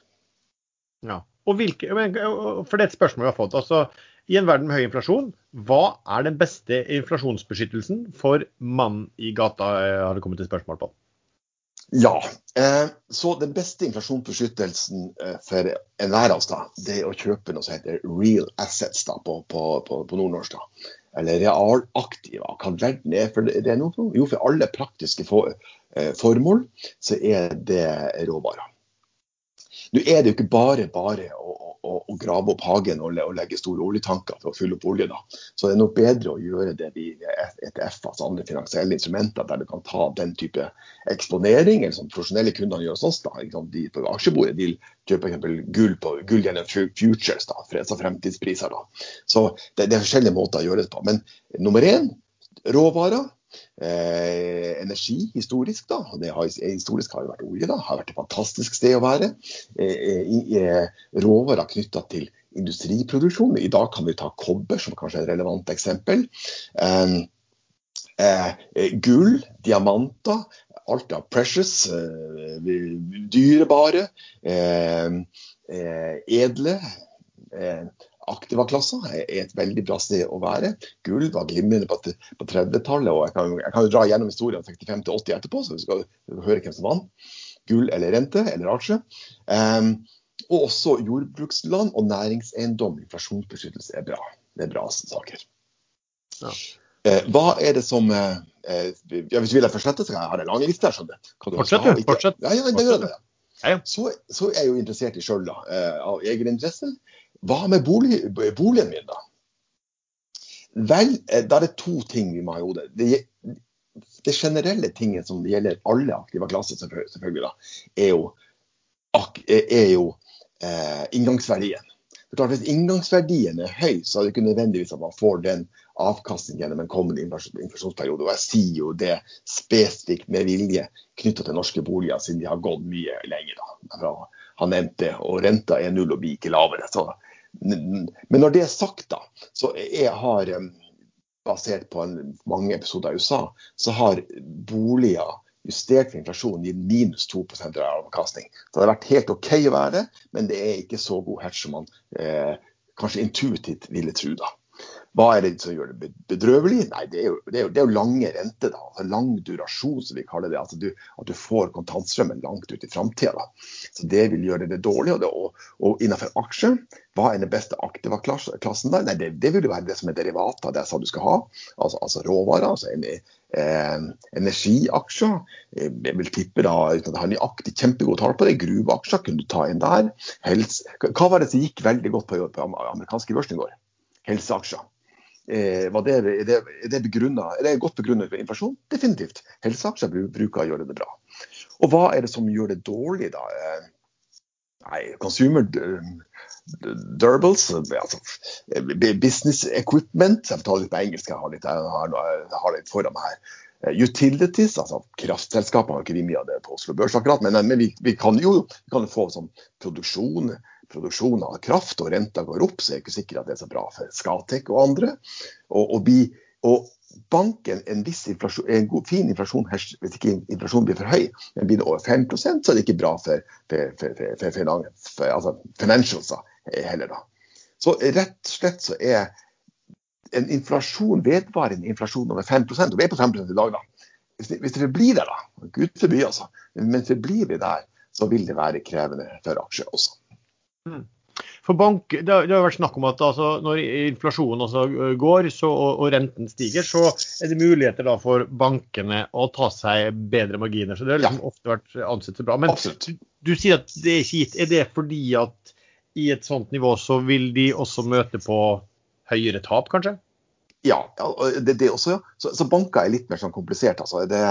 Ja, og hvilke, for det er et spørsmål vi har fått. altså I en verden med høy inflasjon, hva er den beste inflasjonsbeskyttelsen for mann i gata, eh, har det kommet et spørsmål på. Ja. Eh, så den beste inflasjonsbeskyttelsen eh, for enhver av oss, da, det er å kjøpe noe som heter real assets da, på, på, på, på nordnorsk. da. Eller realaktiva. Hva verden er for det noe? Jo, for alle praktiske for, formål så er det råvarer. Nå er det jo ikke bare bare å, å, å grave opp hagen og, og, legge store oljetanker for å fylle opp olje. da. Så det er nok bedre å gjøre det via ETF, altså andre finansielle instrumenter, der du kan ta den type eksponering, eller som profesjonelle kunder gjør hos oss. da, De på aksjebordet de kjøper f.eks. gull på gull gjennom futures, da, altså fremtidspriser. da. Så det, det er forskjellige måter å gjøre det på. Men nummer én, råvarer. Eh, energi historisk, da. Det har, historisk har jo vært olje. da, har vært et fantastisk sted å være. Eh, eh, råvarer knytta til industriproduksjon. I dag kan vi ta kobber som kanskje er et relevant eksempel. Eh, eh, gull, diamanter, alt av precious, eh, dyrebare, edle. Aktiva-klasser er et veldig bra sted å være. Gull var glimrende på, på 30-tallet, og jeg kan, jeg kan, jo dra gjennom historien 65 til 80 etterpå, så vi skal høre hvem som vant. Gull eller rente eller aksje. Um, og også jordbruksland og næringseiendom. Inflasjonsbeskyttelse er bra. Det er bra saker. Ja. Eh, hva er det som eh, ja, Hvis du vil jeg fortsette, så kan jeg ha en lang liste. Fortsett, du. Fortsett. Ja, ja, det gjør det. Så, så, er jeg jo interessert i sjøl, uh, av egen interesse. Hva med bolig, boligen min, da? Vel, eh, da er det to ting vi må ha i hodet. Det, det, generelle tinget som gjelder alle aktive klasser, selvfølgelig, da, er jo, er jo eh, inngangsverdien. Klart, hvis inngangsverdien er høy, så er det ikke nødvendigvis at man får den avkastningen gjennom en kommende inflasjonsperiode. Og jeg sier jo det spesifikt med vilje knytta til norske boliger, siden de har gått mye lenger. da. Han nevnte det, og renta er null og blir ikke lavere. Så men når det er sagt, da, så jeg har basert på en, mange episoder i USA, så har boliger justert for inflasjon gitt minus 2% avkastning. Så det har vært helt OK å være, men det er ikke så god hatch som man eh, kanskje intuitivt ville tro. da. Hva er det som gjør det bedrøvelig? Nei, det er jo, det er jo, det er jo lange renter. da, altså Lang durasjon, som vi kaller det. altså du, At du får kontantstrømmen langt ut i framtida. Det vil gjøre det dårlig. Og, det, og, og innenfor aksjer, hva er den beste aktiva klassen der? Nei, det, det vil være det som er derivatet av det som du skal ha. Altså, altså råvarer. altså en, eh, Energiaksjer. Jeg vil tippe da, uten at jeg har nøyaktig kjempegode tall på det, gruveaksjer kunne du ta inn der. Helse, hva var det som gikk veldig godt på, på amerikanske børsen i går? Helseaksjer. Eh, er, det, er, det begrunnet, er det godt begrunnet for inflasjon? Definitivt. Helseaksjer bruker å gjøre det bra. Og hva er det som gjør det dårlig, da? Eh, nei, consumer, durables, altså business equipment. Jeg får ta litt på engelsk, jeg har litt, jeg har litt foran meg her. Utilities, altså kraftselskapene har ikke vi mye av det på Oslo Børs akkurat, men, men vi, vi, kan jo vi kan få sånn produksjon, produksjon av kraft, og renta går opp, så er det ikke sikkert at det er så bra for Skatec og andre. Og, og, vi, og banken en inflasjon, en god, fin inflasjon hvis ikke inflasjonen blir for høy, men blir det over 5 så er det ikke bra for, for, for, for, for altså financials heller. da. Så rett og slett så er en inflasjon, vedvarende inflasjon over 5% og vi er på 5 i dag, da. Hvis det, hvis forblir der, da, gud forby altså, men forblir vi der, så vil det være krevende for aksjer også. Mm. For bank, det, har, det har vært snakk om at altså, når inflasjonen også går så, og, og, renten stiger, så er det muligheter da for bankene å ta seg bedre marginer. så Det har liksom ja. ofte vært ansett så bra. Men du, du, sier at det er ikke gitt. Er det fordi at i et sånt nivå så vil de også møte på høyere tap, kanskje? Ja, det, det også. Ja. Så, så banker er litt mer sånn komplisert. altså. Det,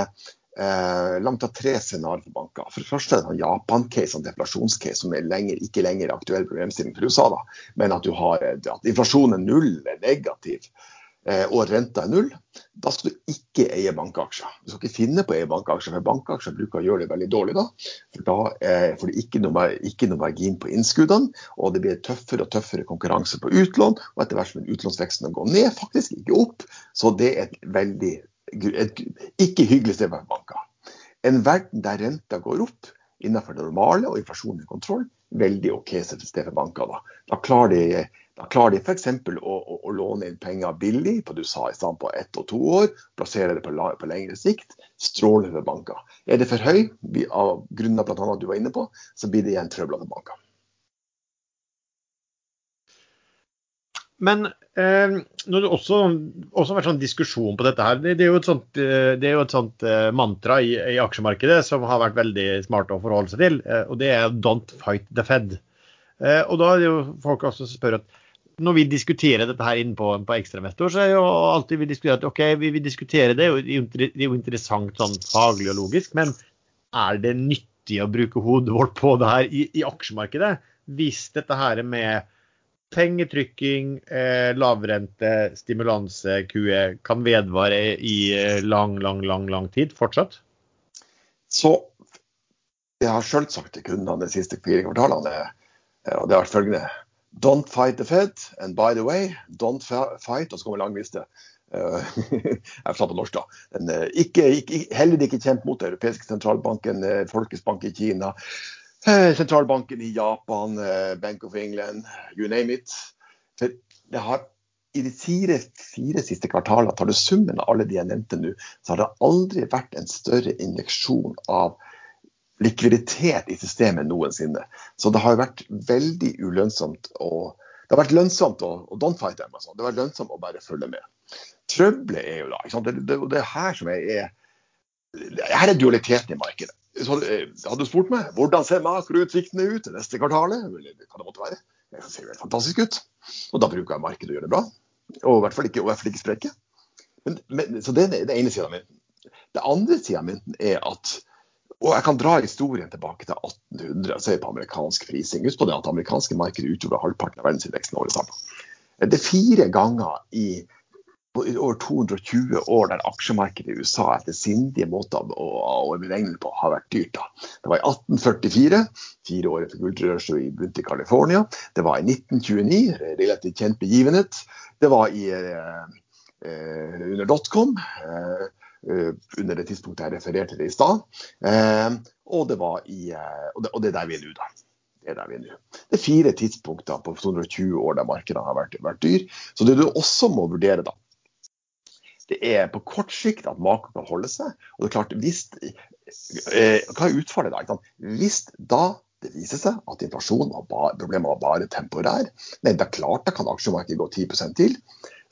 Eh, langt av tre scenarioer for banker. For det første er det Japan-case, en deflasjonscase, som er lenger, ikke lenger aktuell problemstilling for USA. Da. Men at du har eh, at inflasjonen er null, er negativ, eh, og renta er null. Da skal du ikke eie bankaksjer. Du skal ikke finne på å eie bankaksjer, for bankaksjer bruker å gjøre det veldig dårlig da. For da eh, får du ikke noe, ikke noe margin på innskuddene, og det blir tøffere og tøffere konkurranse på utlån. Og etter hvert som utlånsveksten går ned, faktisk ikke opp. Så det er et veldig et ikke hyggelig sted for banker. En verden der renta går opp innenfor det normale og inflasjonen i kontroll, veldig OK sted for banker. Da, da klarer de, da klarer de f.eks. Å, å, å, låne inn penger billig på du sa i stand på ett og to år, plassere det på, på lengre sikt. Strålende for banker. Er det for høy, av grunner bl.a. du var inne på, så blir det igjen trøblete banker. Men eh, når det også, også vært sånn diskusjon på dette her, det, det, er jo sånt, det er jo et sånt eh, mantra i, i, aksjemarkedet som har vært veldig smart å forholde seg til, eh, og det er 'don't fight the Fed'. Eh, og da er det jo folk også som spør at når vi diskuterer dette her inne på, på Ekstrainvestor, så er jo alltid vi diskuterer at OK, vi vi diskuterer det, det er jo interessant sånn faglig og logisk, men er det nyttig å bruke hodet vårt på det her i, i aksjemarkedet? Hvis dette her med pengetrykking, eh, lavrente, stimulanse, QE kan vedvare i eh, lang, lang, lang, lang tid fortsatt? Så jeg har sjøl sagt til kundene de siste fire kvartalene, eh, og det har vært følgende Don't fight the Fed, and by the way, don't fight Og så kommer langviste. Uh, jeg sa på norsk, da. Ikke, ikke, heller ikke kjemp mot Den europeiske sentralbanken, Folkets bank i Kina. Eh, sentralbanken i Japan, eh, Bank of England, you name it. For det har i de fire, fire siste kvartalene, tar du summen av alle de jeg nevnte nå, så har det aldri vært en større injeksjon av likviditet i systemet noensinne. Så det har vært veldig ulønnsomt å det har vært lønnsomt å, don't fight them. Altså. Det har vært lønnsomt å bare følge med. Trøbbelet er jo da det, det, det, er her som er, er Her er dualiteten i markedet eh, hadde du spurt meg hvordan ser makroutsiktene ut neste kvartalet, hva det måtte være, det ser jo helt fantastisk ut. Og da bruker jeg markedet å gjøre det bra. Og i hvert fall ikke, ikke sprekke. Så det er det ene sida mi. Det andre sida mi er at og jeg kan dra historien tilbake til 1800 og se på amerikansk prising. Husk på det at amerikanske markedet utgjorde halvparten av verdensindeksen året sammen. Det er fire ganger i i over 220 år der aksjemarkedet i USA etter sindige måter å, å beregne på har vært dyrt. Da. Det var i 1844, fire år etter gullrushet i bunn i California. Det var i 1929, relativt kjent begivenhet. Det var i, eh, eh, under dotcom, eh, under det tidspunktet jeg refererte til i stad. Eh, og, det var i, eh, og, det, og det er der vi er nå, da. Det er. Det er fire tidspunkter på 220 år der markedene har vært, vært dyr. Så det du også må vurdere, da, det er på kort sikt at makro kan holde seg. Og det er klart, hvis, eh, Hva er utfallet da? Hvis da det viser seg at inflasjonen var bare, problemet var bare temporær, nei, det er klart da kan aksjemarkedet gå 10% til.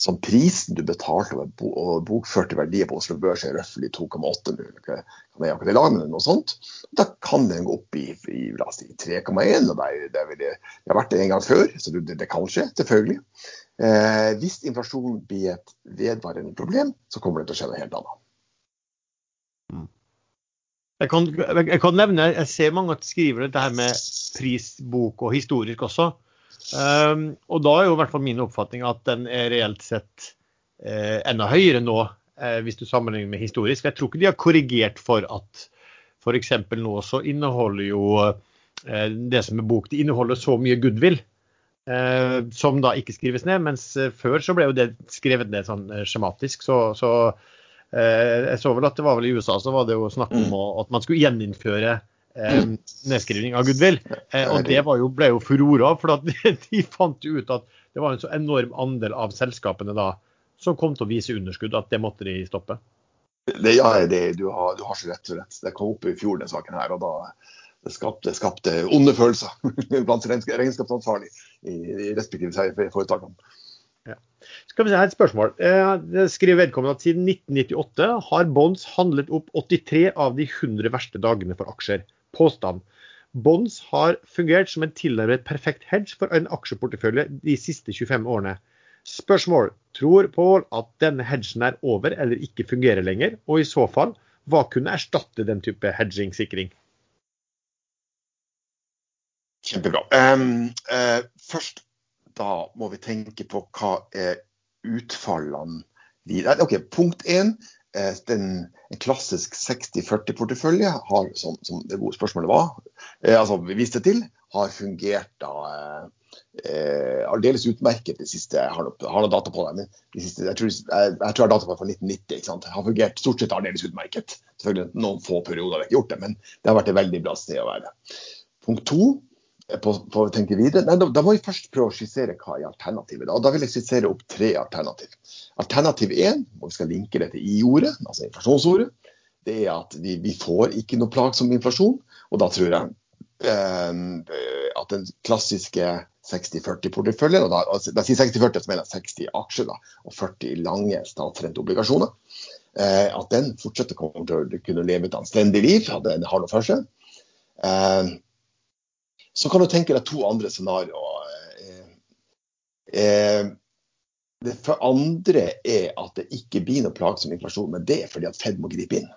Som prisen du betalte over bokførte verdier på Oslo Børs er røftlig 2,8 kan jeg akkurat i lag med noe sånt. Da kan den gå opp i, i, si, 3,1. og det, det, det, har vært det en gang før, så det, det kan skje, selvfølgelig. Eh, hvis inflasjon blir et vedvarende problem, så kommer det til å skje noe helt annet. Mm. Jeg kan, jeg kan, nevne, jeg ser mange at skriver dette her med prisbok og historisk også. Um, og da er jo i hvert fall min oppfatning at den er reelt sett eh, enda høyere nå, eh, hvis du sammenligner med historisk. Jeg tror ikke de har korrigert for at f.eks. nå så inneholder jo eh, det som er bok, de inneholder så mye goodwill. Eh, som da ikke skrives ned, mens eh, før så ble jo det skrevet ned sånn eh, skjematisk. Så, så eh, jeg så vel at det var vel i USA så var det jo snakk om å, at man skulle gjeninnføre eh, nedskrivning av goodwill. Og det jo, ble jo furore av, for de fant jo ut at det var en så enorm andel av selskapene da som kom til å vise underskudd, at det måtte de stoppe. Det, ja, det, du, har, du har så rett og rett. Det kom opp i fjor, den saken her. og da det skapte, skapte onde følelser blant regnskapsansvarlig i, i respektive foretakene. Ja. Skal vi se her et spørsmål. Eh, skriver vedkommende at siden 1998 har Bonds handlet opp 83 av de 100 verste dagene for aksjer. Påstand. Bonds har fungert som en tilnærmet perfekt hedge for en aksjeportefølje de siste 25 årene. Spørsmål. Tror Pål at denne hedgen er over eller ikke fungerer lenger? Og i så fall, hva kunne erstatte den type hedging-sikring? Kjempebra. Um, uh, først da må vi tenke på hva er utfallene videre. Ok, Punkt én. Uh, den, en klassisk 60-40-portefølje har, som, som, det gode spørsmålet var, uh, altså vi viste til, har fungert da aldeles utmerket de siste Jeg har noe, data på det, men de siste, jeg, tror, jeg, jeg tror jeg har data på det fra 1990. ikke sant? Har fungert stort sett aldeles utmerket. Selvfølgelig noen få perioder har ikke gjort det, men det har vært et veldig bra sted å være. Punkt to på, på å tenke videre. Nei, da, da, må vi først prøve å skissere hva er alternativet. Da, da vil jeg skissere opp tre alternativ. Alternativ én, og vi skal linke det til I-ordet, altså inflasjonsordet, det er at vi, vi, får ikke noe plagsom inflasjon. Og da tror jeg eh, at den klassiske 60-40-porteføljen, og da, altså, da sier 60-40, så mener jeg 60 aksjer da, og 40 lange statsrenteobligasjoner, eh, at den fortsetter kommer til å kunne leve et anstendig liv, at den har noe for seg. Eh, så kan du tenke deg to andre scenarioer. Det for andre er at det ikke blir noe plagsom inflasjon, men det er fordi at Fed må gripe inn.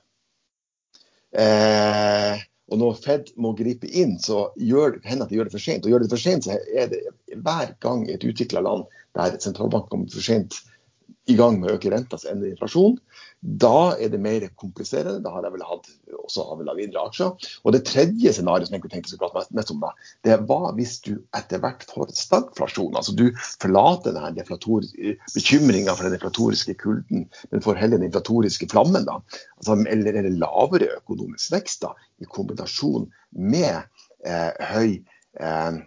Eh, og når Fed må gripe inn, så gjør det at de gjør det for sent. Og gjør det for sent, så er det hver gang et utvikla land der sentralbanken kommer for sent i gang med å øke renta, så ender inflasjon. Da er det mer kompliserende. Da har jeg vel hatt også har videre aksjer. Og det tredje scenarioet som jeg tenkte skulle prate mest om, da, det var hvis du etter hvert får stagflasjon. Altså du forlater denne bekymringa for den deflatoriske kulden, men får heller den inflatoriske flammen. da. Altså, eller, det lavere økonomisk vekst da, i kombinasjon med eh, høy eh,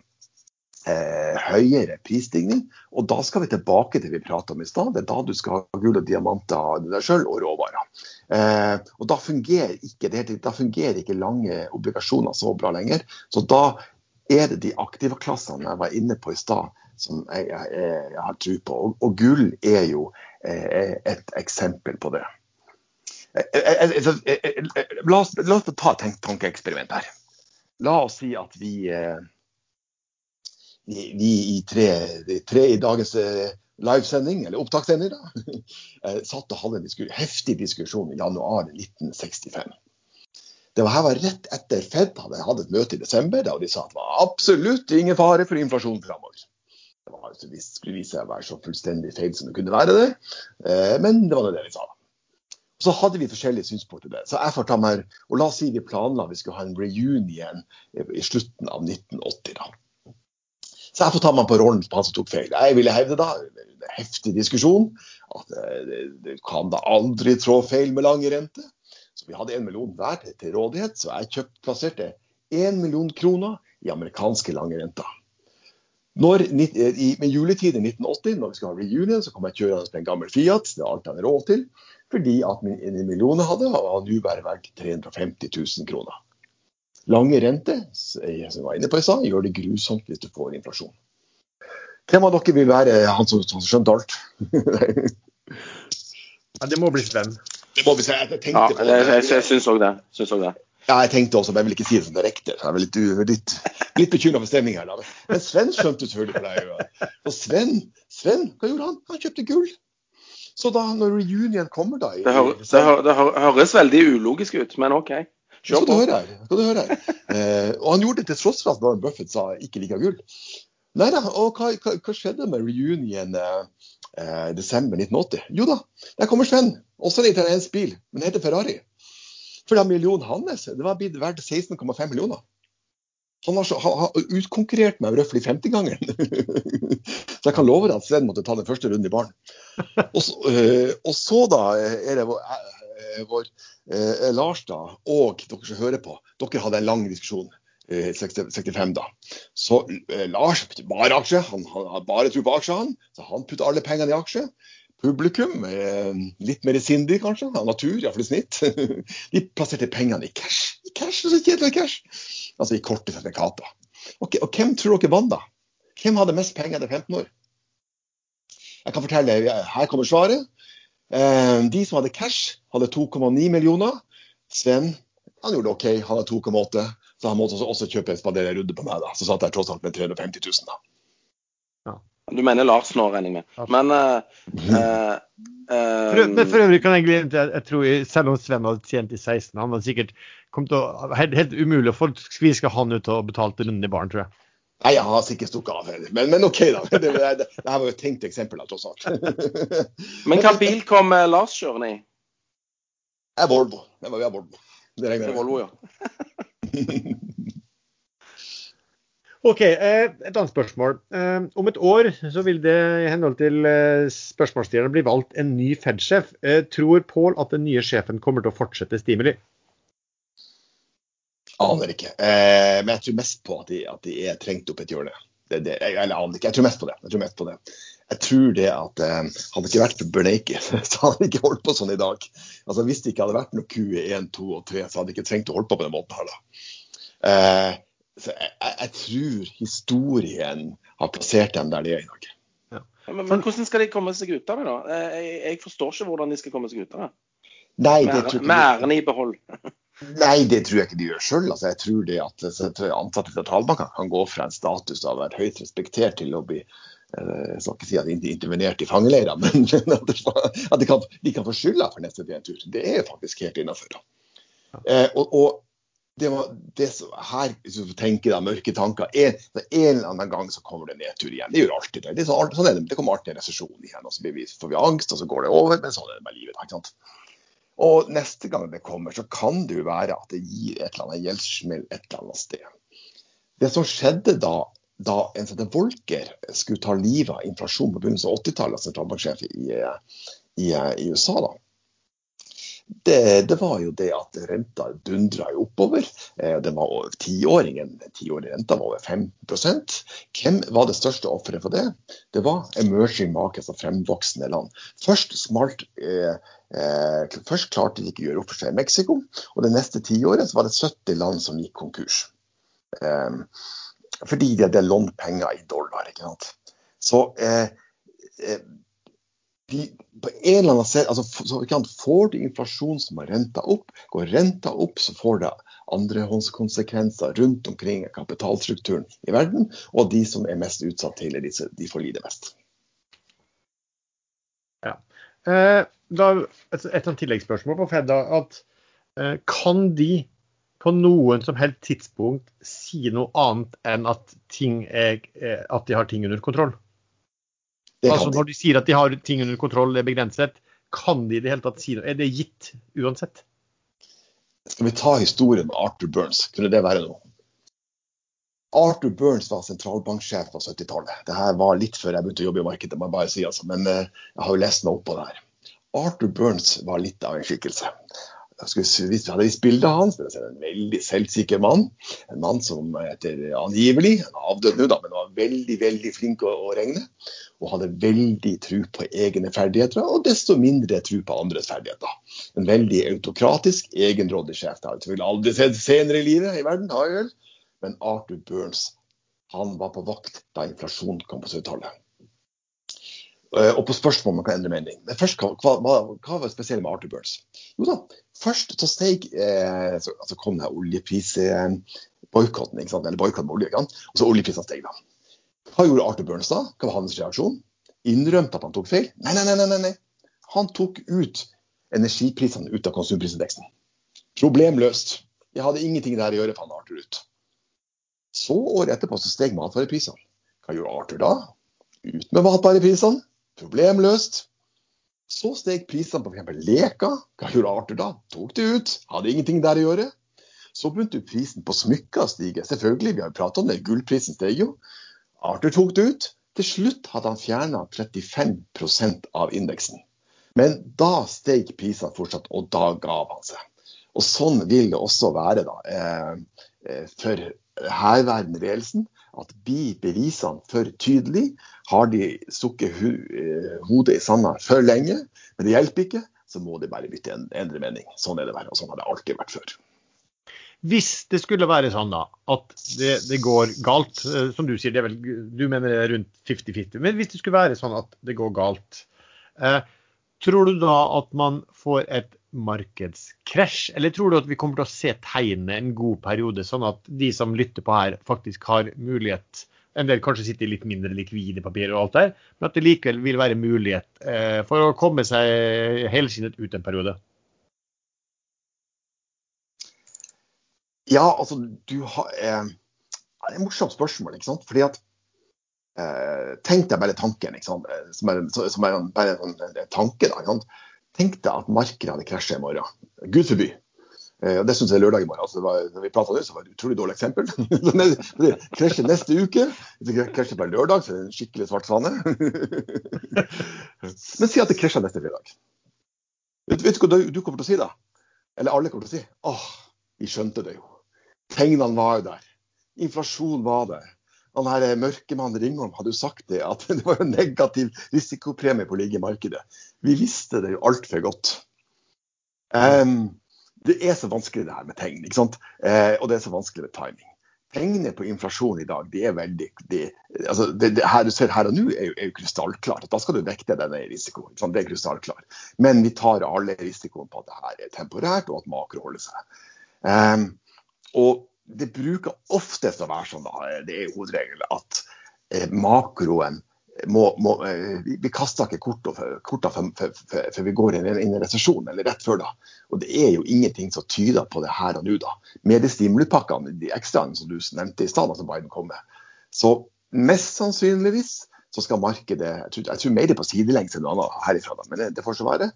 eh, høyere prisstigning. Og da skal vi tilbake til det vi prata om i stad. Det er da du skal ha gull og diamanter deg sjøl, og råvarer. Eh, og da fungerer, ikke, da fungerer ikke lange obligasjoner så bra lenger. Så da er det de aktive klassene jeg var inne på i stad, som jeg, jeg, jeg, har tro på. Og, og gull er jo eh, et eksempel på det. Eh, eh, eh, la oss, la oss ta et tankeeksperiment her. La oss si at vi eh, vi, i tre, tre, i dagens eh, livesending, eller opptakssending, da, eh, satt og hadde en diskus heftig diskusjon i januar 1965. Det var her var rett etter Fed hadde hatt et møte i desember der de sa at det var absolutt ingen fare for inflasjon framover. Det var, altså, de skulle vise seg å være så fullstendig feil som det kunne være det, eh, men det var det de sa. Så hadde vi forskjellige synspunkter det. Så jeg får ta meg, og La oss si vi planla vi skulle ha en reunion i slutten av 1980. da. Så jeg får ta meg på rollen på han som tok feil. Jeg ville hevde da, heftig diskusjon, at det, det kan da aldri trå feil med lang rente. Så vi hadde en million hver til, rådighet, så jeg kjøpt, plasserte én million kroner i amerikanske lange renter. Når, i, med juletid i 1980, når vi skal ha reunion, så kom jeg kjørende med en gammel Fiat. Det er alt hadde råd til. Fordi at min million jeg hadde, var nå bare verdt 350 000 kroner. Lange renter, som jeg var inne på i stad, gjør det grusomt hvis du får inflasjon. Hvem av dere vil være han som, som skjønte alt? ja, det må bli Sven. Det må bli Sven. Jeg tenkte ja, på det. Jeg, jeg, jeg syns òg det. Synes også det. Ja, jeg tenkte også, men jeg vil ikke si det som direkte. Jeg er litt, litt, litt bekymra for stemninga her. Da. Men Sven skjønte selvfølgelig hva det gjorde. Og Sven, Sven, hva gjorde han? Han kjøpte gull. Så da når reunion kommer, da Det, hør, det, hør, det høres veldig ulogisk ut, men OK. Skal du høre her. Du høre her. Eh, og han gjorde det til tross for at Warren Buffett sa ikke liker gull. Nei da, og hva, hva, hva skjedde med reunion eh, eh, desember 1980? Jo da, der kommer Sven. Også en italiensk bil, men heter Ferrari. For den millionen hans det var blitt verdt 16,5 millioner. Han har, så, har, har utkonkurrert meg røftlig 50-gangeren. så jeg kan love deg at Sven måtte ta den første runden i baren. Og øh, og så da er det øh, vår øh, Lars da, og dere som hører på, dere hadde en lang diskusjon. 65 da. Så Lars bare aksje, han, har bare tro på aksjer, han. Så han putter alle pengene i aksje. Publikum, litt mer sindig kanskje, av natur, iallfall i snitt, de plasserte pengene i cash. I cash, så kjedelig cash altså i korte sertifikater. Okay, og, hvem tror dere vant, da? Hvem hadde mest penger etter 15 år? Jeg kan fortelle, Her kommer svaret. Eh, de som hadde cash, hadde 2,9 millioner. Sven han gjorde det OK, han hadde 2,8. Så han måtte også, kjøpe en spadererunde på meg. da, Så satt jeg tross alt med 350 000. da. Du mener Lars nå, regner jeg med. Men uh, uh, for, for, øvrig kan jeg glede jeg, jeg tror Selv om Sven hadde tjent i 16, han hadde sikkert kommet til å helt, helt umulig å få skviska han ut og betalt runden i baren, tror jeg. Nei, jeg har sikkert stukket av heller. Men, men, OK, da. Det, det, det, det her var jo et tenkt eksempel, tross alt. men hvilken bil kom Lars kjørende i? Det er Volvo. Det var, via Volvo. Det regner jeg. Volvo, ja. OK, eh, et annet spørsmål. Eh, om et år så vil det i henhold til eh, spørsmålsstillerne bli valgt en ny Fed-sjef. Tror Pål at den nye sjefen kommer til å fortsette Stimuli? Aner ikke. men jeg tror mest på at de, at de er trengt opp et hjørne. Det, det, jeg, eller aner ikke. Jeg tror mest på det. Jeg tror, mest på det. Jeg tror det at eh, Hadde ikke vært for Bernanke, så hadde han ikke holdt på sånn i dag. Altså Hvis det ikke hadde vært noe Q1, 2 og 3, så hadde de ikke trengt å holde på på den måten her. da. Eh, så jeg, jeg, tror historien har plassert dem der de er i dag. Ja. Men, men, hvordan skal de komme seg ut av det, da? Jeg, jeg, forstår ikke hvordan de skal komme seg ut av det. Nei, det tror jeg Med æren i behold. Nei, det tror jeg ikke de gjør sjøl. Altså, jeg tror det at ansatte i sentralbanken kan gå fra en status av å være høyt respektert til å bli eh, jeg skal ikke si at de ikke intervenerte i fangeleirer, men at, de, kan, de kan få skylda for neste tur. Det er jo faktisk helt innafor. Eh, og, og, det var det som, her, hvis du tenker da, mørke tanker, en, en, eller annen gang så kommer det nedtur igjen. Det gjør alltid det. Det, sånn, det. kommer alltid en resesjon igjen. og Så vi, får vi angst, og så går det over. Men sånn er det med livet. ikke sant? Og neste gang det kommer, så kan det jo være at det gir et eller annet gjeldssmell et eller annet sted. Det som skjedde da, da en sånn Volker skulle ta livet av inflasjon på begynnelsen av 80-tallet, sentralbanksjef i, i, i USA, da, det, det, var jo det at renta dundra oppover. Eh, det var Tiåringen, Tiårig renta var over 5 Hvem var det største offeret for det? Det var emerging markets og fremvoksende land. Først smalt eh, eh, Først klarte de ikke å gjøre opp for seg i Mexico, og det neste tiåret var det 70 land som gikk konkurs. Eh, fordi de hadde lånt penger i dollar. ikke sant? Så eh de, på en eller annen sted, altså, så, Får du inflasjon som har renta opp, går renta opp, så får det andrehåndskonsekvenser rundt omkring kapitalstrukturen i verden. Og de som er mest utsatt til det, de får lide mest. Ja. Eh, da, et, et tilleggsspørsmål på Fedda. at eh, Kan de på noen som helst tidspunkt si noe annet enn at, er, eh, at de har ting under kontroll? Altså Når de sier at de har ting under kontroll, det er begrenset, kan de i det hele tatt si noe? Er det gitt uansett? Skal vi ta historien med Arthur Burns? Kunne det være noe? Arthur Burns var sentralbanksjef på 70-tallet. Dette var litt før jeg begynte å jobbe i markedet, må jeg bare si, altså. men uh, jeg har jo lest meg opp på det her. Arthur Burns var litt av en skikkelse hvis vi hadde vist bildet av hans, en veldig selvsikker mann. En mann som etter angivelig, avdød nå, da, men var veldig veldig flink å, å, regne. Og hadde veldig tro på egne ferdigheter, og desto mindre tro på andres ferdigheter. En veldig autokratisk, egenrådig sjef. Det har jeg aldri sett senere i livet i verden, har jeg vel. Men Arthur Burns han var på vakt da inflasjonen kom på 70-tallet. Eh, og på spørsmål om man kan endre mening. Men først, hva, hva, hva var spesielt med Arthur Burns? Jo da, først så steg eh, så, altså kom det oljeprisboikotten, eh, eller boikotten med olje, og så oljeprisene steg da. Hva gjorde Arthur Burns da? Hva var hans reaksjon? Innrømte at han tok feil? Nei, nei, nei. nei, nei. Han tok ut energiprisene ut av konsumprisindeksen. Problemløst. Jeg hadde ingenting der å gjøre, fant Arthur ut. Så året etterpå så steg matvareprisene. Hva gjorde Arthur da? Ut med matvareprisene. Problemløst. Så steg prisene på f.eks. leker. Hva gjorde Arthur da? Tok det ut. Hadde ingenting der å gjøre. Så begynte prisen på smykker å stige. Selvfølgelig, vi har jo pratet om det. Gullprisen steg jo. Arthur tok det ut. Til slutt hadde han fjerna 35% av indeksen. Men da steg prisene fortsatt, og da gav han seg. Og Sånn vil det også være da, eh for herværende ledelsen. At blir bevisene for tydelige, har de stukket eh, hodet i sanda for lenge, men det hjelper ikke, så må de bare bytte en, endre mening. Sånn er det bare, og sånn har det alltid vært før. Hvis det skulle være sånn da, at det, det går galt, eh, som du sier, er vel, du mener det er rundt 50-50, men hvis det skulle være sånn at det går galt, eh, tror du da at man får et markedskrasj, eller tror du at vi kommer til å se tegnene en god periode, sånn at de som lytter på her, faktisk har mulighet En del kanskje sitter i litt mindre likvide papir og alt der, men at det likevel vil være mulighet eh, for å komme seg helskinnet ut en periode? Ja, altså du har eh, Det er et morsomt spørsmål, ikke sant. Fordi at eh, Tenk deg bare tanken, ikke sant? Eh, som er, som er bare en, en tanke. da, ikke sant? Tenk deg at markedet hadde krasja i morgen. Gud forby. Eh, Det syns jeg er lørdag i morgen. Altså, var, når vi pratet det, så var det et utrolig dårlig eksempel. det krasjer neste uke. Det krasjer på lørdag, så er det en skikkelig svart svane. Men si at det krasjer neste fredag. Vet, vet du hva du kommer til å si da? Eller alle kommer til å si? Åh, vi skjønte det jo. Tegnene var jo der. Inflasjon var der. Han her Mørkemannen Ringholm hadde jo sagt det, at det var en negativ risikopremie på å ligge i markedet. Vi visste det jo altfor godt. Um, det er så vanskelig det her med tegn, ikke sant? Uh, og det er så vanskelig med timing. Tegnene på inflasjon i dag, de er veldig de, altså det, det, her du ser her og nå, er jo, jo krystallklart. Da skal du vekte denne risikoen. Det er krystallklart. Men vi tar alle risikoen på at det her er temporært, og at makro holder seg. Um, og det bruker oftest å være sånn, da, det er hovedregelen, at eh, makroen må, må, vi, Vi kaster ikke kortene før vi går inn, i resesjon, eller rett før da. Og det er jo ingenting som tyder på det her og nå, da. Med de stimulipakkene, de ekstraene som du nevnte i stad, som Biden kom med. Så mest sannsynligvis så skal markedet Jeg tror, jeg tror mer det er på sidelengs enn noe annet herifra, da, men det, det får så være.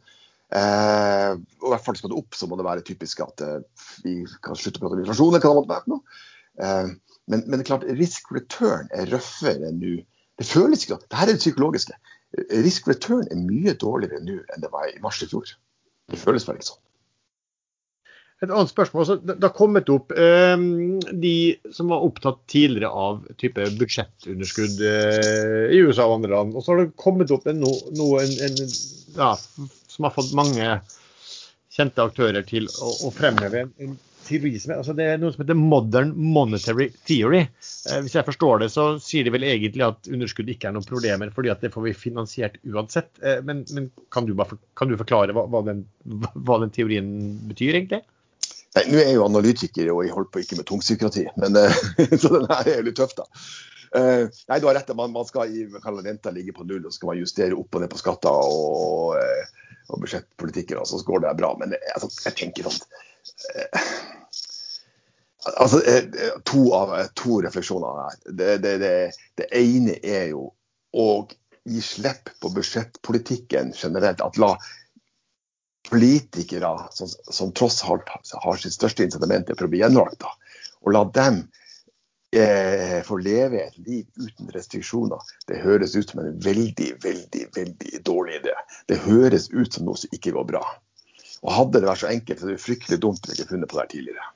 Eh, og i hvert fall skal det opp, så må det være typisk at eh, vi kan slutte å prate om inflasjon. Eh, men, men, det er klart, risk return er røffere nå. Det føles ikke Dette er det psykologiske. Risk return er mye dårligere nå enn det var i mars i fjor. Det føles bare ikke sånn. Et annet spørsmål. Det har kommet opp eh, de som var opptatt tidligere av type budsjettunderskudd eh, i USA og andre land. Og så har det kommet opp en, noe en, en ja, som har fått mange kjente aktører til å, å fremheve en, en teori altså Det er noe som heter modern monetary theory. Eh, hvis jeg forstår det, så sier de vel egentlig at underskudd ikke er noen problemer, fordi at det får vi finansiert uansett. Eh, men, men kan, du bare, kan, du forklare hva, hva, den, hva, den, teorien betyr, egentlig? Nei, Nå er jeg jo analytiker og jeg holder på ikke med tungpsykiatri, men, eh, så den her er litt tøff, da. Uh, nei, du har rett. Man, man skal i renta ligge på null, og så skal man justere opp og ned på skatter og, uh, og budsjettpolitikken, og så går det bra. Men altså, jeg tenker sånn uh, altså, to, av, to, refleksjoner her. Det, det, det, det, ene er jo å gi slipp på budsjettpolitikken generelt. At la politikere som, som tross alt har sitt største incitament for å bli gjenvalgt, og la dem eh, få leve et liv uten restriksjoner, det høres ut som en veldig, veldig, veldig dårlig idé. Det høres ut som noe som ikke går bra. Og hadde det vært så enkelt, så er det fryktelig dumt å ikke funnet på det her tidligere.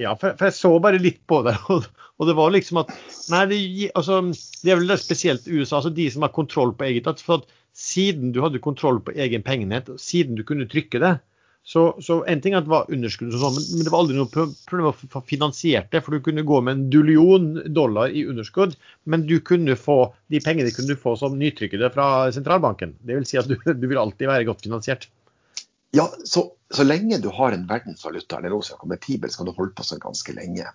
Ja, for, for, jeg så bare litt på det, og, og det var liksom at Nei, det, altså, det er vel det spesielt USA, altså de som har kontroll på eget. for at Siden du hadde kontroll på egen pengenett, siden du kunne trykke det, så, så, en ting er at det var underskudd, og sånn, men, men, det var aldri noe problem å få finansiert det. For du kunne gå med en dullion dollar i underskudd, men du kunne få, de pengene kunne du få som nytrykkede fra sentralbanken. Det vil si at du, du vil alltid være godt finansiert. Ja, så, så lenge du har en verdensvaluta eller noe som er konvertibel, så kan du holde på sånn ganske lenge.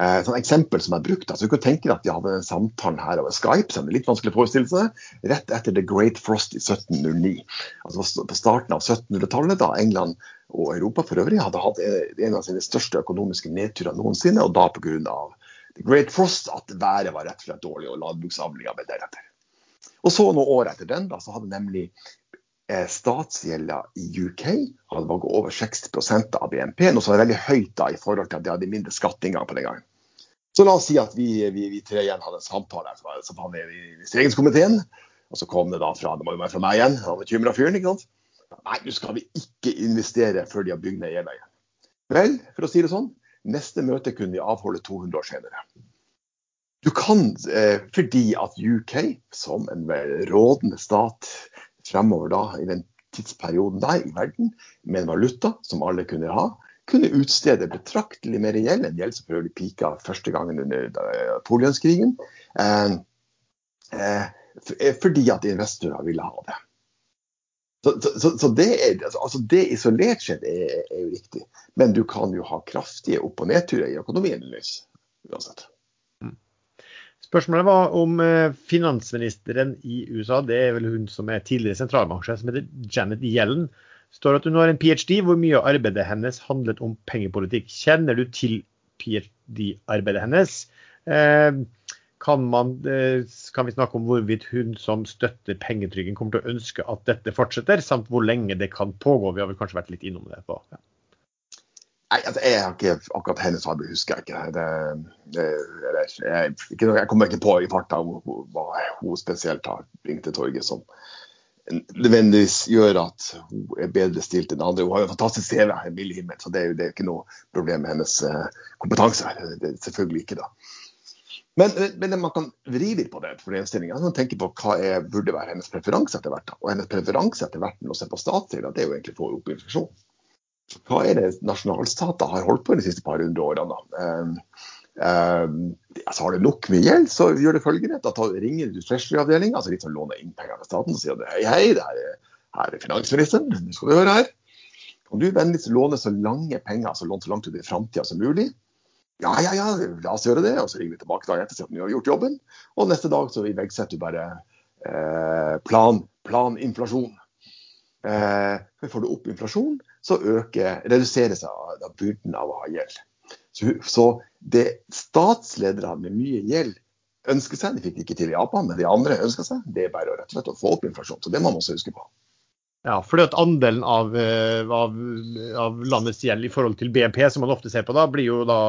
Eh, sånn eksempel som jeg brukte, altså Du kan tenke deg at vi hadde en samtalen her over Skype, som er litt vanskelig å forestille seg, rett etter The Great Frost i 1709. Altså På starten av 1700-tallet, da England og Europa for øvrig hadde hatt en av sine største økonomiske nedturer noensinne, og da pga. Great Frost at været var rett og slett dårlig, og landbruksavlinga ble deretter. Og så noen år etter den da, så hadde nemlig statsgjelda i UK hadde vært over 60% av BNP, noe som er veldig høyt da i forhold til at de hadde mindre skatteinngang på den gangen. Så la oss si at vi, vi, vi tre igjen hadde en samtale som var vi i investeringskomiteen. Og så kom det da fra det må jo være fra meg igjen, han bekymra fyren. ikke sant? Nei, nå skal vi ikke investere før de har bygd ned gjelda igjen. Vel, for å si det sånn, neste møte kunne vi avholde 200 år senere. Du kan, eh, fordi at UK, som en rådende stat fremover da, i den tidsperioden der i verden, med en valuta som alle kunne ha, kunne utstede betraktelig mer gjeld, en gjeld som for øvrig pika første gangen under Napoleonskrigen, eh, eh, eh, fordi at investorer ville ha det. Så, så, så det, er, altså det, isolert sett er, er, jo riktig, men du kan jo ha kraftige opp- og nedturer i økonomien løs, uansett. Spørsmålet var om eh, finansministeren i USA, det er vel hun som er tidligere sentralbanksjef, som heter Janet Yellen står at hun har en ph.d. hvor mye av arbeidet hennes handlet om pengepolitikk. Kjenner du til ph.d.-arbeidet hennes? Eh, kan, man, eh, kan, vi snakke om hvorvidt hun som støtter pengetryggen kommer til å ønske at dette fortsetter, samt hvor lenge det kan pågå? Vi har vel kanskje vært litt innom det. på. Ja. Nei, altså, jeg har ikke akkurat hennes arbeid, husker jeg ikke. Det, det, jeg, jeg, kommer ikke på i farta hva hun spesielt har bringt til torget som nødvendigvis gjør at hun er bedre stilt enn andre. Hun har jo en fantastisk CV, Emilie Himmel, så det er jo det er ikke noe problem med hennes uh, kompetanse. Det er selvfølgelig ikke da. Men, men, man kan vri litt på det. for Man tenker på hva er, burde være hennes preferanse etter hvert. Og hennes preferanse etter hvert når å se på statsgjelda, det er jo egentlig å få opp inflasjon. Hva er det nasjonalstater har holdt på de siste par hundre årene? da? Um, altså har du nok med gjeld, så gjør det følgende. Da ringer du treasury-avdelinga, altså de som låner inn penger fra staten, og sier at hei, hei, det er, her er finansministeren, nå skal du høre her. Kan du vennligst låne så lange penger, altså låne så langt ut i framtida som mulig? Ja, ja, ja, la oss gjøre det. Og så ringer vi tilbake dagen etter og sier at nå har vi gjort jobben. Og neste dag så iverksetter du bare eh, plan, planinflasjon. Eh, får du opp inflasjon, så øker, reduserer seg byrden av å ha gjeld. Så, så det statsledere med mye gjeld ønsker seg, de fikk det ikke til i Japan, men de andre ønsker seg, det er bare rett og slett å få opp inflasjon. Så det må man også huske på. Ja, fordi at Andelen av, eh, av, av, landets gjeld i forhold til BNP, som man ofte ser på, da, blir jo da,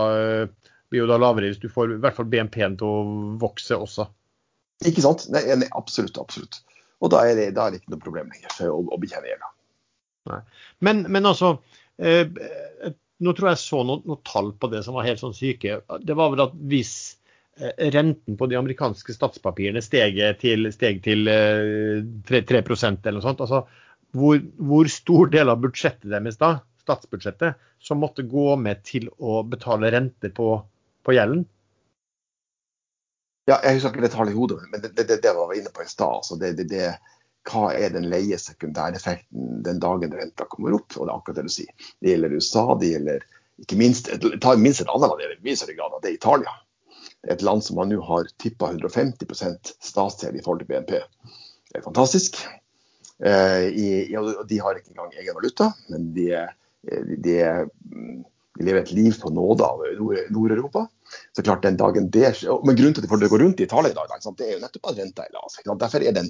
blir jo da lavere hvis du får i hvert fall BNP-en til å vokse også. Ikke sant? Nei, absolutt. absolutt. Og da er, det, da er det ikke noe problem lenger å, å bekjenne gjelda. Men, men altså, eh, nå tror jeg så noen, noe tall på det som var helt sånn syke. Det var vel at hvis eh, renten på de amerikanske statspapirene steg til, steg til 3, 3 eller noe sånt, altså hvor, hvor, stor del av budsjettet deres da, statsbudsjettet, som måtte gå med til å betale renter på, på gjelden? Ja, Jeg husker ikke det tallet i hodet, men det, det, det var vi inne på i stad. Altså det, det, hva er den leie sekundæreffekten den dagen renta kommer opp? Og det er akkurat det du sier. Det gjelder USA, det gjelder ikke minst, ta minst et annet land, i mye større grad, det er Italia. Det er et land som man nå har tippa 150% statsgjeld i forhold til BNP. Det er fantastisk. Eh, i, de har ikke engang egen valuta, men de, de, de lever et liv på nåde av Nord-Europa. Så klart den dagen det Men grunnen til at det går rundt i Italia i dag, det er jo nettopp at renta er lav. Derfor er det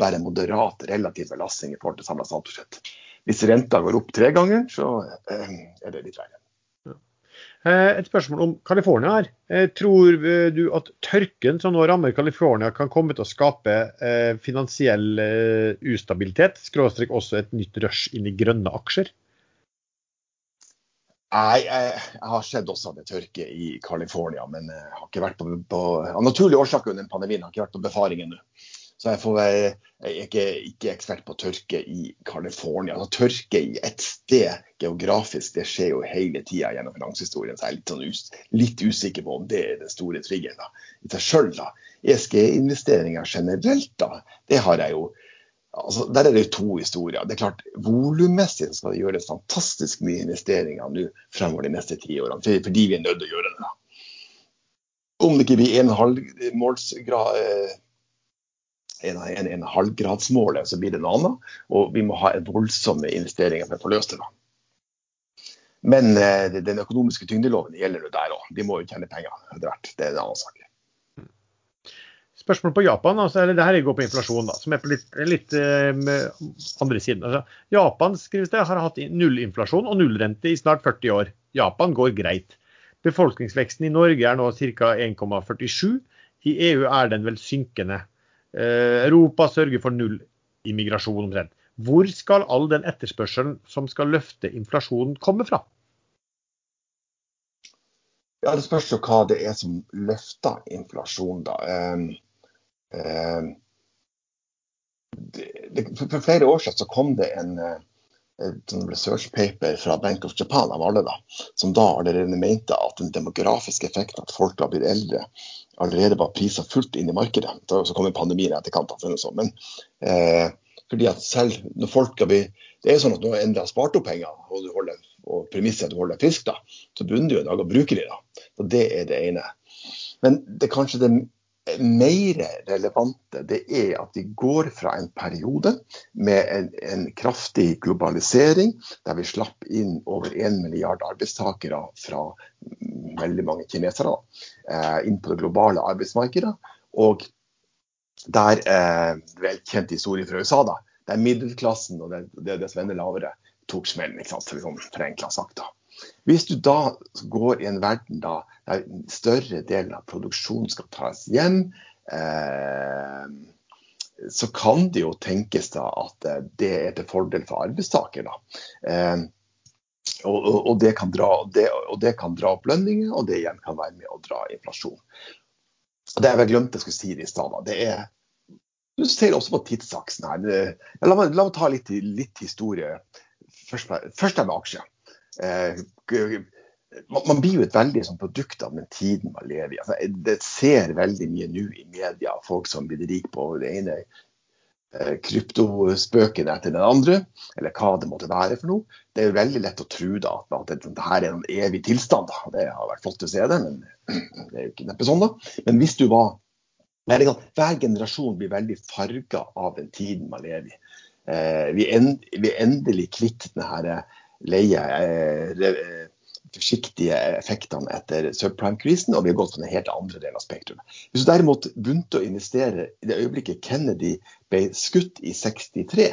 bare en moderat relativ belastning i forhold til samla statsbudsjett. Hvis renta går opp tre ganger, så eh, er det litt verre. Eh, et spørsmål om California her. Eh, tror du at tørken som nå rammer California kan komme til å skape finansiell ustabilitet, skråstrek også et nytt rush inn i grønne aksjer? Nei, jeg, jeg har sett også det tørker i California, men jeg har ikke vært på, på av naturlige årsaker under pandemien har ikke vært på befaring ennå. Så jeg, får, jeg, er ikke, ikke, ekspert på tørke i California. Altså, tørke i ett sted geografisk, det skjer jo hele tida gjennom finanshistorien. Så jeg er litt, sånn us, litt, usikker på om det er den store triggeren i seg sjøl. ESG-investeringer generelt, da, det har jeg jo altså, Der er det to historier. Det er klart, Volummessig skal det gjøres fantastisk mye investeringer nå fremover de neste ti årene, fordi vi er nødt til å gjøre det. Om det ikke blir en halvmålsgrad eh, så blir det noe annet. Og vi må ha voldsomme investeringer for å få løst det. da. Men eh, den økonomiske tyngdeloven gjelder jo der òg. De må jo tjene penger etter. Det er en annen sak. Spørsmål på Japan, altså, eller det her går på inflasjon, da, som er på litt, litt eh, andre siden. Altså, Japan skrives det, har hatt nullinflasjon og nullrente i snart 40 år. Japan går greit. Befolkningsveksten i Norge er nå ca. 1,47. I EU er den vel synkende. Eh, Europa sørger for null immigrasjon omtrent. Hvor skal all den etterspørselen som skal løfte inflasjonen, komme fra? Ja, Det spørs jo hva det er som løfter inflasjonen. Eh, eh, det, det, for flere år siden så kom det en et research paper fra Bank of Japan av alle, da, som da allerede mente at den demografiske effekten at folk har blitt eldre, allerede var prisa fullt inn i markedet. Så kom pandemien i etterkant. Sånn. Men eh, fordi at selv når folk blir Det er jo sånn at Nå endelig har spart opp penger, og, du holder, og premisset at du holder deg frisk, da, så begynner du en dag å bruke de. da. Og Det er det ene. Men det er kanskje det mer relevante det er at vi går fra en periode med en, en kraftig globalisering, der vi slapp inn over 1 milliard arbeidstakere fra veldig mange kinesere eh, inn på det globale arbeidsmarkedet. Og der eh, velkjent historie fra USA, da, der middelklassen og det, det, det som ender lavere, tok smellen. liksom, forenkla sagt. da. Hvis du da går i en verden da, der større delen av produksjonen skal tas hjem, eh, så kan det jo tenkes da at eh, det er til fordel for arbeidstaker. da. Eh, og, og, og, det dra, det, og, det kan dra, opp lønninger, og det igjen kan være med å dra inflasjon. Det jeg glemte jeg skulle si det i stad. Det er du ser også på tidsaksen her. La, meg, la, meg, ta litt, litt historie. Først, først er med aksjer. Eh, man, man, blir jo et veldig sånn, produkt av den tiden man lever i. Altså, det ser veldig mye nå i media folk som blir rike på det ene eh, kryptospøken etter den andre, eller hva det måtte være for noe. Det er jo veldig lett å tro da, at dette er en evig tilstand. Da. Det har vært flott å se det, men det er jo ikke neppe sånn. da. Men hvis du var hver generasjon blir veldig farga av den tiden man lever i. Eh, vi, er endelig kvitt denne leie, eh, forsiktige effektene etter subprime-krisen, og vi har gått til den helt andre delen av spektrumet. Hvis du derimot begynte å investere i det øyeblikket Kennedy ble skutt i 63,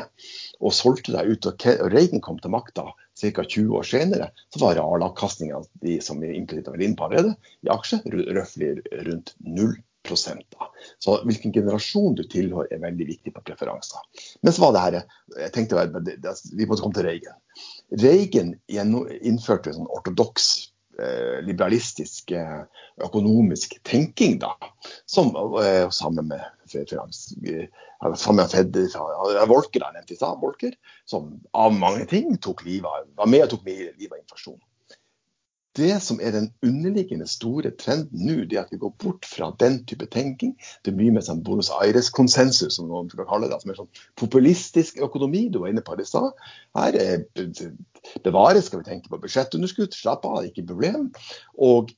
og solgte deg ut, og Reagan kom til makta ca. 20 år senere, så var realavkastninga som vi var inne på allerede, i aksjer røftlig rundt null da. Så hvilken generasjon du tilhører er veldig viktig på preferanser. Men så var det her, jeg tenkte Vi måtte komme til Reagan. Reagan innførte sånn ortodoks eh, liberalistisk eh, økonomisk tenking, da, som eh, sammen med Volker, som av mange ting tok livet, var med og tok livet av inflasjon det som er den underliggende store trenden nå, det er at vi går bort fra den type tenking. Det er mye mer sånn Buenos Aires-konsensus, som noen skal kalle det. Som er sånn populistisk økonomi. Du var inne på det i stad. Her er bevares, skal vi tenke på budsjettunderskudd. Slapp av, ikke problem. Og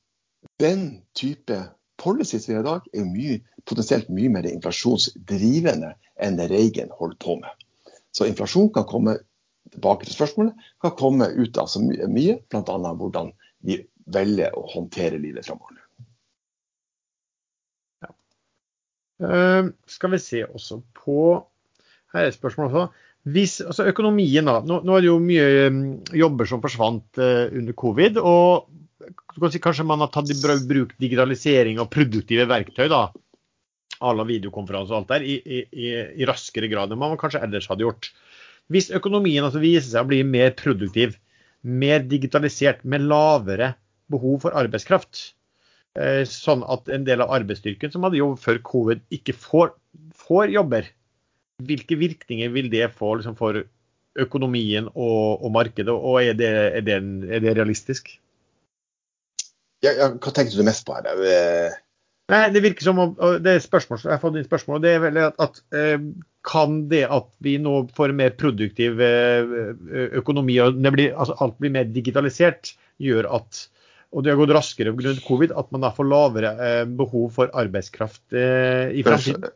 den type policies vi har i dag, er mye, potensielt mye mer inflasjonsdrivende enn det Reagan holdt på med. Så inflasjon kan komme tilbake til spørsmålet, kan komme ut av så mye bl.a. hvordan vi velger å håndtere livet framover. Ja. Uh, skal vi se også på Her er et spørsmål også. Hvis, altså økonomien da, nå, nå, er det jo mye um, jobber som forsvant uh, under covid. og si, Kanskje man har tatt i bruk digitalisering og produktive verktøy da, à la videokonferanse og alt der, i, i, i, raskere grad enn man kanskje ellers hadde gjort. Hvis økonomien altså viser seg å bli mer produktiv, mer digitalisert, med lavere behov for arbeidskraft. Eh, sånn at en del av arbeidsstyrken som hadde jobb før covid, ikke får, får jobber. Hvilke virkninger vil det få liksom, for økonomien og, og markedet, og er det, er, det, er det, realistisk? Ja, ja, hva tenkte du mest på her? Nei, Det virker som om, det er spørsmål, jeg har fått inn spørsmål, det er vel at, at eh, kan det at vi nå får en mer produktiv eh, økonomi og blir, altså alt blir mer digitalisert, gjør at og det har gått raskere grunnet covid, at man da får lavere eh, behov for arbeidskraft eh, i fremtiden?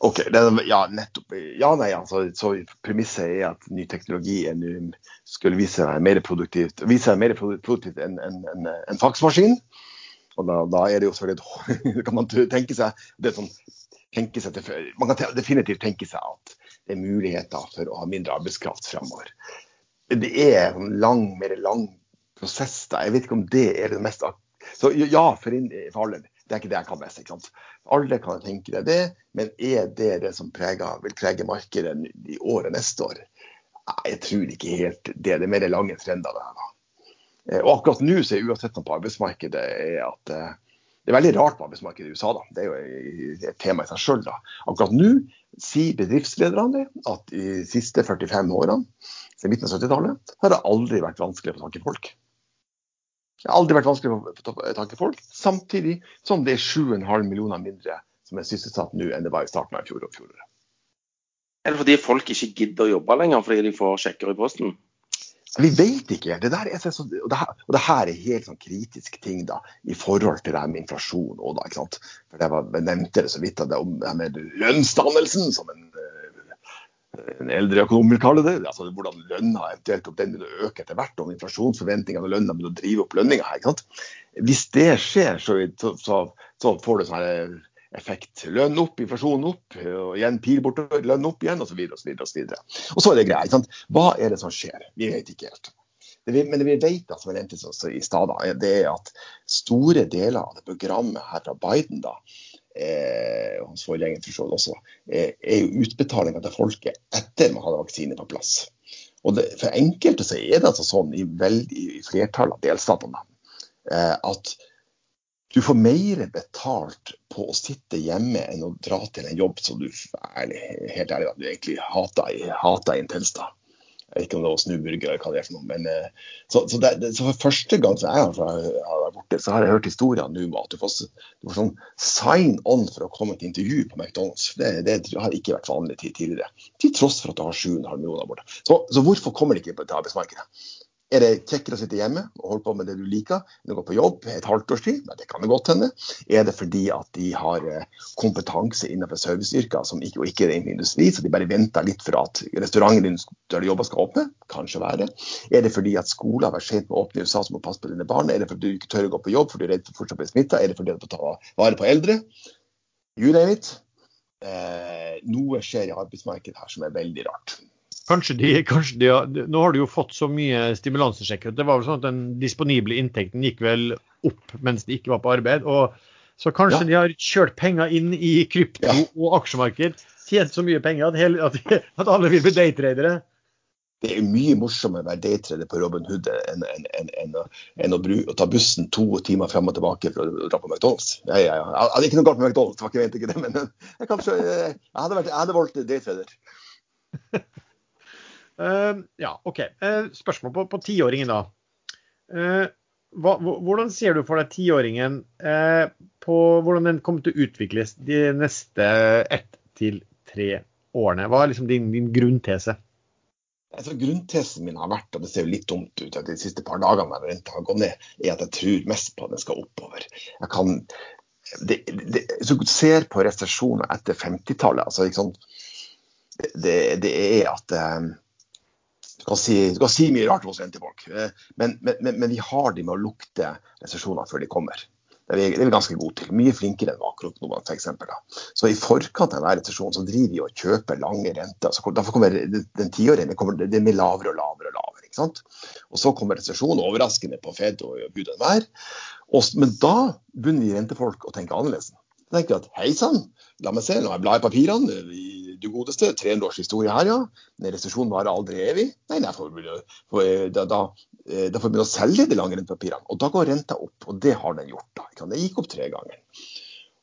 OK. Ja, nettopp. Ja, nei, altså, så Premisset er at ny teknologi er nu, skulle vise seg mer produktivt, vise seg mer produktivt enn en, en, en faksmaskin. Og da, da, er det jo selvfølgelig kan man tenke seg, det sånn, tenke seg til, Man kan definitivt tenke seg at det er muligheter for å ha mindre arbeidskraft fremover. Det er en lang, mer lang prosess da. Jeg vet ikke om det er det mest Så ja, for, inn, for alle. Det er ikke det jeg kan mest. ikke sant? Alle kan tenke deg det, men er det det som preger, vil prege markedet i året neste år? Jeg tror ikke helt det. Det er mer lange trender. Det her, da. Eh, og akkurat nå så er uansett på arbeidsmarkedet er at eh, det er veldig rart med arbeidsmarkedet i USA. da. Det er jo et tema i seg sjøl. Akkurat nå sier bedriftslederne at i de siste 45 årene, siden midten av 70-tallet, har det aldri vært vanskelig å få tak i folk. Det har aldri vært vanskelig å få tak i folk, samtidig som det er 7,5 millioner mindre som er sysselsatt nå enn det var i starten av fjoråret. Det fordi folk ikke gidder å jobbe lenger fordi de får sjekker i posten? Vi vet ikke. Det der er så, og, det her, og det her er helt sånn kritisk ting da, i forhold til det med inflasjon. Også, da, ikke sant? For Jeg, var, jeg nevnte det så vidt det om det med lønnsdannelsen som en en eldre økonom vil kalle det. altså Hvordan lønna eventuelt om den begynner øke etter hvert, om inflasjonsforventningene og lønna begynner å drive opp lønninga. Hvis det skjer, så, så, så får det sånn effekt. Lønn opp, inflasjon opp, og igjen pil bortover, lønn opp igjen, osv. osv. Og så er det greia. Sant? Hva er det som skjer? Vi vet ikke helt. Det vi, men det vi vet, da, som jeg nevnte i stad, det er at store deler av det programmet her fra Biden da, eh, hans forgjenger for så vidt også, eh, er jo utbetalinga til folket etter man hadde vaksine på plass. Og det, For enkelte så er det altså sånn i, veldig, i flertallet av delstatene eh, at du får mer betalt på å sitte hjemme enn å dra til en jobb som du ærlig, helt ærlig, du egentlig hater, hater intenst. da. Ikke om det var snuburger eller hva det er for noe. Men, eh, så, så, det, så, for første gang så jeg har vært borte, så har jeg hørt historier nå om at du får, du får, sånn sign on for å komme til intervju på McDonald's. Det, det har ikke vært vanlig tidligere. Til tross for at du har 7,5 millioner borte. Så, så hvorfor kommer de ikke til arbeidsmarkedet? Er det kjekkere å sitte hjemme og holde på med det du liker enn å gå på jobb et halvt års tid? Nei, det kan det godt hende. Er det fordi at de har eh, kompetanse innenfor serviceyrker som ikke, og ikke er innenfor industri, så de bare venter litt for at restauranten din der de jobber skal åpne? Kanskje være. Er det fordi at skolen har vært sent med å åpne i USA, som må passe på dine barn? Er det fordi du ikke tør å gå på jobb fordi du er redd for fortsatt å bli smitta? Er det fordi du må ta vare på eldre? You name it. Eh, noe skjer i arbeidsmarkedet her som er veldig rart. Kanskje de, kanskje de har, Nå har du jo fått så mye stimulanssjekker. Det var vel sånn at Den disponible inntekten gikk vel opp mens de ikke var på arbeid. og Så kanskje ja. de har kjørt penger inn i krypto ja. og aksjemarked. Tjent så mye penger at, hele, at, at alle vil bli daytradere. Det er mye morsommere å være daytrader på Robin Hood enn, enn, enn, enn å, å, å, ta bussen to timer frem og tilbake for å dra på McDonald's. Ja, ja, ja. Jeg hadde ikke noe galt med McDonald's, jeg vet ikke det, men jeg, kanskje, jeg, hadde, vært, jeg hadde valgt daytrader. Uh, ja, OK. Uh, spørsmål på, på tiåringen, da. Uh, hva, hvordan ser du for deg tiåringen på hvordan den kommer til å utvikles de neste ett til tre årene? Hva er liksom din, din grunntese? Altså, grunntesen min har vært, og det ser jo litt dumt ut de siste par dagene når renta har gått ned, er at jeg tror mest på at den skal oppover. Jeg kan, det, det, hvis du ser på resesjoner etter 50-tallet, altså, liksom, det, det, er at du kan, si, kan si mye rart hos rentefolk, eh, men, men, men, men, vi har de med å lukte resesjoner før de kommer. Det er, vi, det er vi ganske gode til. Mye flinkere enn makroøkonomene f.eks. Så i forkant av hver resesjon så driver vi og kjøper lange renter. Så derfor kommer den, den det, det blir lavere og lavere og lavere. ikke sant? Og så kommer resesjonen overraskende på Fed og Gud enhver. Men da begynner vi rentefolk å tenke annerledes. Da tenker vi at hei sann, la meg se, la meg bla i papirene. Vi du godeste. 300 års historie her, ja. Men resesjonen varer aldri evig. Nei, nei får vi, da, da, eh, da, får vi å selge de lange rentepapirene. Og da går renta opp. Og det har den gjort. da. Det gikk opp tre ganger.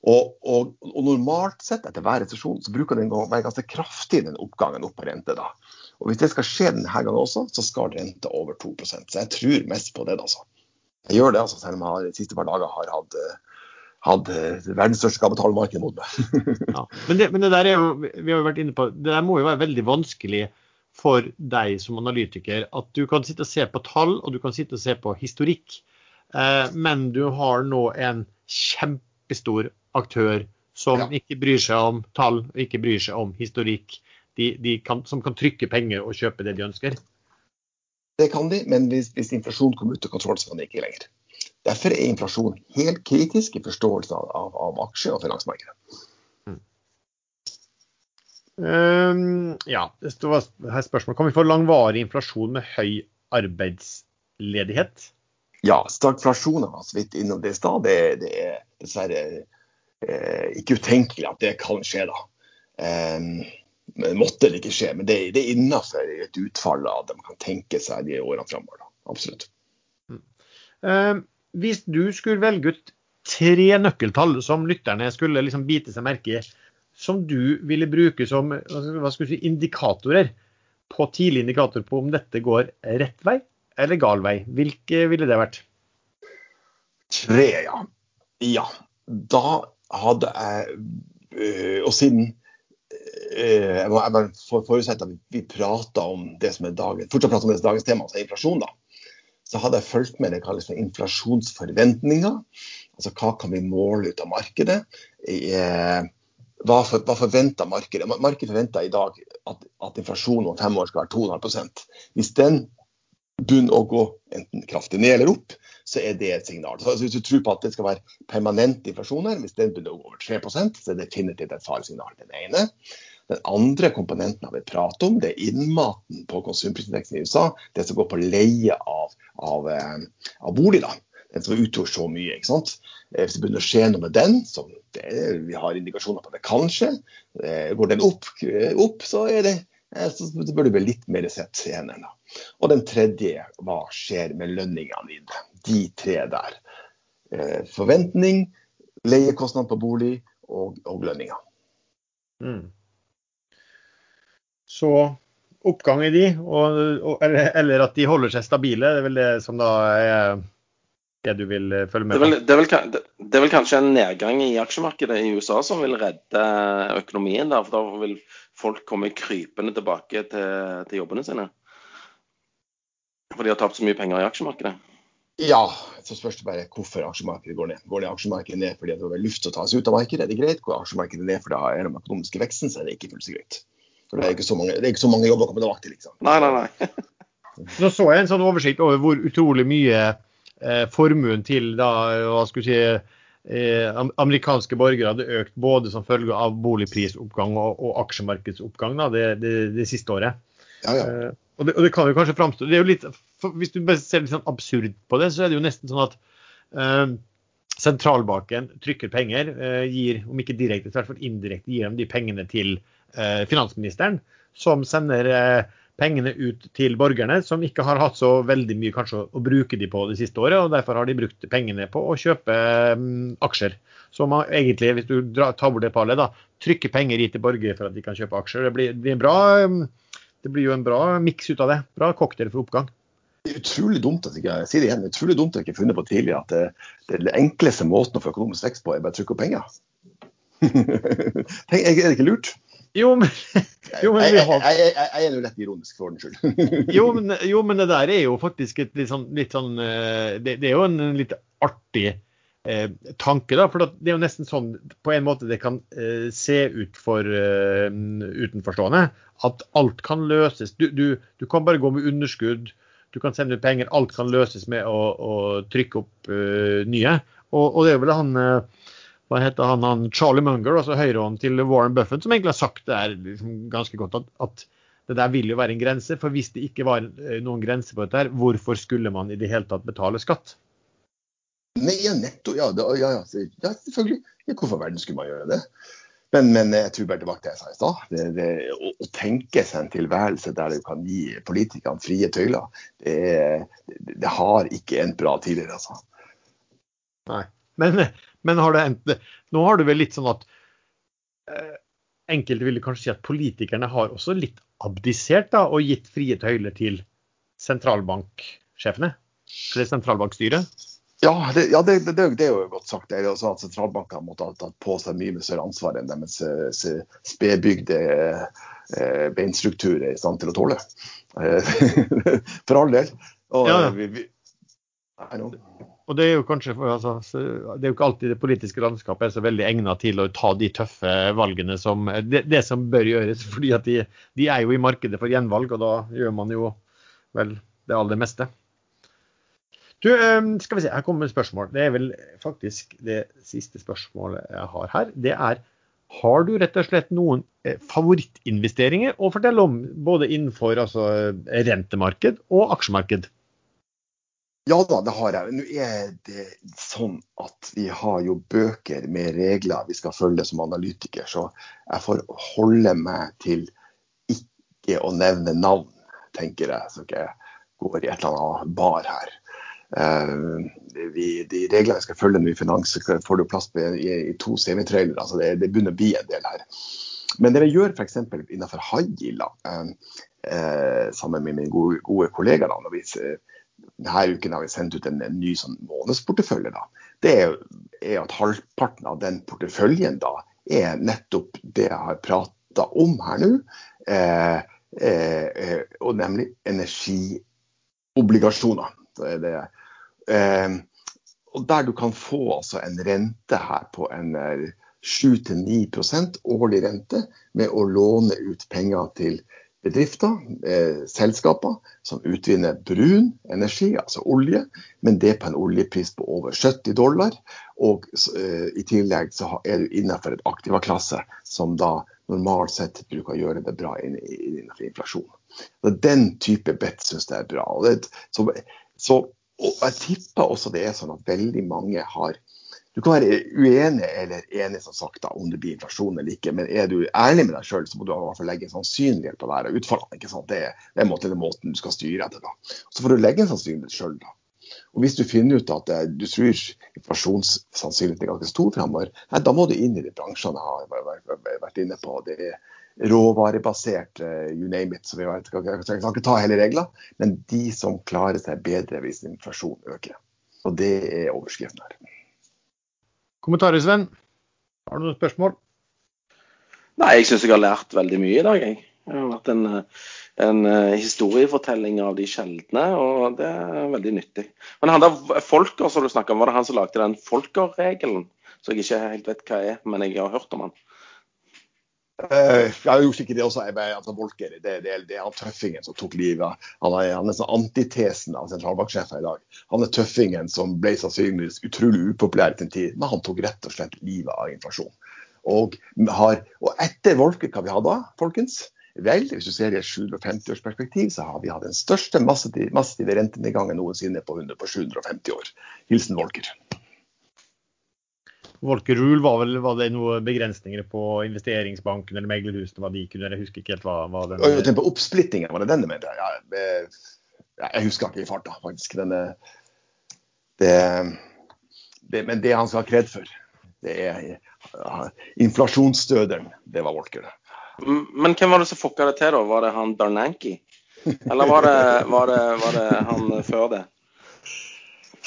Og, og, og, normalt sett etter hver resesjon så bruker den å være ganske kraftig, den oppgangen opp på rente. da. Og Hvis det skal skje denne gangen også, så skal renta over 2% Så jeg tror mest på det. altså. Jeg gjør det, altså, selv om jeg de siste par dager har hatt uh, hadde verdens største kapitalmarked mot meg. ja. men, det, men, det, der er jo, vi har jo vært inne på, det der må jo være veldig vanskelig for deg som analytiker. At du kan sitte og se på tall og du kan sitte og se på historikk, eh, men du har nå en kjempestor aktør som Ja. ikke bryr seg om tall ikke bryr seg om historikk. De, de kan, som kan trykke penger og kjøpe det de ønsker. Det kan de, men hvis, hvis inflasjon kommer ut av kontroll, så kan de ikke lenger. Derfor er inflasjon helt kritisk i forståelse av, av, av aksje- og finansmarkedet. Um, ja, det var her spørsmål. Kan vi få langvarig inflasjon med høy arbeidsledighet? Ja, stagflasjon har så vidt innom det i stad. Det, det er dessverre eh, ikke utenkelig at det kan skje, da. Um, måtte det ikke skje, men det, det er innafor et utfall av det man kan tenke seg de årene framover. Absolutt. Ehm, hvis du skulle velge ut tre nøkkeltall som lytterne skulle liksom bite seg merke i, som du ville bruke som si, indikatorer på tidlig indikator på om dette går rett vei eller gal vei, hvilke ville det vært? Tre, ja. Ja. Da hadde jeg øh, Og siden øh, Jeg må jeg bare for- forutsette at vi, vi prater om det som er dagens, fortsatt prater om dagens tema, altså inflasjon, da. Så hadde jeg fulgt med det kalles for inflasjonsforventninger. Altså hva kan vi måle ut av markedet? Eh, hva, for, hva forventer markedet? Markedet forventer i dag at, at inflasjonen om fem år skal være 2,5% Hvis den begynner å gå enten kraftig ned eller opp, så er det et signal. Så Hvis du tror på at det skal være permanent inflasjon her, hvis den begynner å gå over 3% så er det definitivt et faresignal. Den ene. Den andre komponenten har vi pratet om, det er innmaten på konsumprisindeksen i USA. Det som går på leie av, av, eh, av bolig. da. Den som utgjorde så mye. ikke sant? Eh, Hvis det begynner å skje noe med den, som vi har indikasjoner på at det kan skje, eh, går den opp, opp så, det, så bør det bli litt mer sett i hendene. Og den tredje, hva skjer med lønningene dine? De tre der. Forventning, leiekostnad på bolig og, og lønninger. Mm. Så oppgang i de, og, og, eller, eller at de holder seg stabile, det er vel det som da er det du vil eh, følge med på? det, det det er vel kanskje en nedgang i aksjemarkedet i USA som vil redde økonomien der, for da vil folk komme krypende tilbake til, til jobbene sine. For de har tapt så mye penger i aksjemarkedet. Ja, så spørs det bare hvorfor aksjemarkedet går ned. Går det aksjemarkedet ned fordi det er luft å ta seg ut av markedet, er det greit. Går aksjemarkedet ned fordi det er den økonomiske veksten, så er det ikke fullt så greit. For det er ikke så mange, det er ikke så mange jobber å komme tilbake til, liksom. Nei, nei, nei. Nå så jeg en sånn oversikt over hvor utrolig mye eh, formuen til da, hva skal vi si, eh, amerikanske borgere hadde økt både som følge av boligprisoppgang og, og aksjemarkedsoppgang da, det, det, det siste året. Ja, ja. Eh, og, det, og det kan jo kanskje framstå det er jo litt, for Hvis du ser litt sånn absurd på det, så er det jo nesten sånn at eh, sentralbanken trykker penger, eh, gir, om ikke direkte, så i hvert fall indirekte, gir dem de pengene til eh, finansministeren, som sender eh, pengene ut til borgerne, som ikke har hatt så veldig mye kanskje å, bruke de på det siste året, og derfor har de brukt pengene på å kjøpe mm, aksjer. Så man egentlig, hvis du tar bort det pallet, da, trykker penger i til borgere for at de kan kjøpe aksjer. Det blir, det bra, mm, det blir jo en bra miks ut av det. Bra cocktail for oppgang. Det er utrolig dumt at jeg sier det igjen, det er utrolig dumt at jeg ikke har funnet på tidligere at det, det, den enkleste måten å få økonomisk vekst på, er bare å trykke opp penger. Er det ikke lurt? Jo, men, jo, men vi har jeg, jeg, jeg er nå lett ironisk for ordens skyld. Jo men, jo, men det der er jo faktisk et litt sånn, litt sånn eh, det, det er jo en litt artig eh, tanke, da. For det er jo nesten sånn på en måte det kan eh, se ut for eh, utenforstående. At alt kan løses. Du, du, du kan bare gå med underskudd. Du kan sende ut penger. Alt kan løses med å, å trykke opp eh, nye. Og, og det er vel han eh, hva heter han, han Charlie Munger, altså høyrehånden til Warren Buffett, som egentlig har sagt det er liksom ganske godt at, at det der vil jo være en grense. For hvis det ikke var eh, noen grense på dette, her, hvorfor skulle man i det hele tatt betale skatt? Nei, ja, netto, ja, ja, ja, selvfølgelig. Hvorfor verden skulle man gjøre det? Men, men jeg tror bare tilbake til det jeg sa i stad. Å, å tenke seg en tilværelse der du kan gi politikerne frie tøyler, det, det, det har ikke endt bra tidligere, altså. Nei. Men, men har det Nå har du vel litt sånn at eh, Enkelte ville kanskje si at politikerne har også litt abdisert da, og gitt frie tøyler til sentralbanksjefene? Eller sentralbankstyret? Ja, det, ja det, det, det er jo godt sagt. Det er også at Sentralbankene måtte ha tatt på seg mye større ansvar enn deres eh, spedbygde eh, beinstruktur er i stand til å tåle. Eh, For all del. Og, Ja, ja. vi, vi. Og det er jo kanskje altså, det er jo ikke alltid det politiske landskapet er så veldig egnet til å ta de tøffe valgene som det, det som bør gjøres. fordi at de, de, er jo i markedet for gjenvalg, og da gjør man jo vel det aller meste. Du, eh, skal vi se, her kommer et spørsmål. Det er vel faktisk det siste spørsmålet jeg har her. Det er har du rett og slett noen eh, favorittinvesteringer å fortelle om, både innenfor altså, rentemarked og aksjemarked? Ja da, det har jeg. Nå er det sånn at vi har jo bøker med regler vi skal følge som analytiker, så jeg får holde meg til ikke å nevne navn, tenker jeg, så ikke jeg går i et eller annet bar her. Uh, vi, de reglene vi skal følge nå i finans, får du plass på i, i to semitrailere. Altså det, det begynner å bli en del her. Men det vi gjør f.eks. innenfor high uh, uh, sammen med mine gode, gode kollegaer, da, når vi denne uken har vi sendt ut en, en ny sånn månedsportefølje. da, Det er, er, at halvparten av den porteføljen da er nettopp det jeg har prata om her nå. Eh, eh, og nemlig energiobligasjoner. Er det. Eh, og der du kan få altså en rente her på en 7-9 eh, årlig rente med å låne ut penger til bedrifter, eh, selskaper, som utvinner brun energi, altså olje, men det på en oljepris på over 70 dollar. Og eh, i tillegg så er du innenfor et aktivaklasse som da normalt sett bruker å gjøre det bra innenfor inflasjon. Så den type bet syns jeg er bra. Og det, så, så, og jeg tipper også det er sånn at veldig mange har du kan være uenig eller enig som sagt da, om det blir inflasjon eller ikke, men er du ærlig med deg sjøl, så må du i hvert fall legge en sannsynlighet på det her og utfallene. ikke sant? Det, det er måten, måten du skal styre etter. da. Så får du legge en sannsynlighet sjøl. Og Hvis du finner ut at eh, du tror inflasjonssannsynligheten er ganske stor fremover, da må du inn i de bransjene jeg har vært inne på. Det er råvarebasert, uh, you name it. så vi vet, Jeg kan ikke ta hele regler, men de som klarer seg bedre hvis inflasjonen øker. Og Det er overskriften her. Kommentarer, Sven? Har du noen spørsmål? Nei, jeg syns jeg har lært veldig mye i dag. Jeg. Det har vært en, en eh, historiefortelling av de sjeldne, og det er veldig nyttig. Men han der Folker som du snakka om, var det han som lagde den Folker-regelen? Så jeg ikke helt vet hva er, men jeg har hørt om han. Uh, jeg har sikkert ikke det også. Altså, Volker, det, det, det, er han tøffingen som tok livet. Han er, han er sånn antitesen av sentralbanksjefen i dag. Han er tøffingen som ble sannsynligvis utrolig upopulær i sin tid, men han tok rett og slett livet av inflasjon. Og, har, og etter Volker, hva vi har da, folkens? Vel, hvis du ser i et 750-årsperspektiv, så har vi hatt den største massive, rentenedgangen noensinne på, på 750 år. Hilsen Volker. Volker Rule var, vel, var det noen begrensninger på investeringsbanken eller meglerhusene, hva de kunne Jeg husker ikke helt hva, hva den Jeg tenker på Oppsplittingen, var det den du mente? Ja, jeg husker ikke i farta, faktisk. Den, det, det, men det han skal ha kred for, det er ja, inflasjonsstøderen. Det var Volker. Men hvem var det som fucka det til, da? Var det han Darnanki? Eller var det, var det, var det han før det?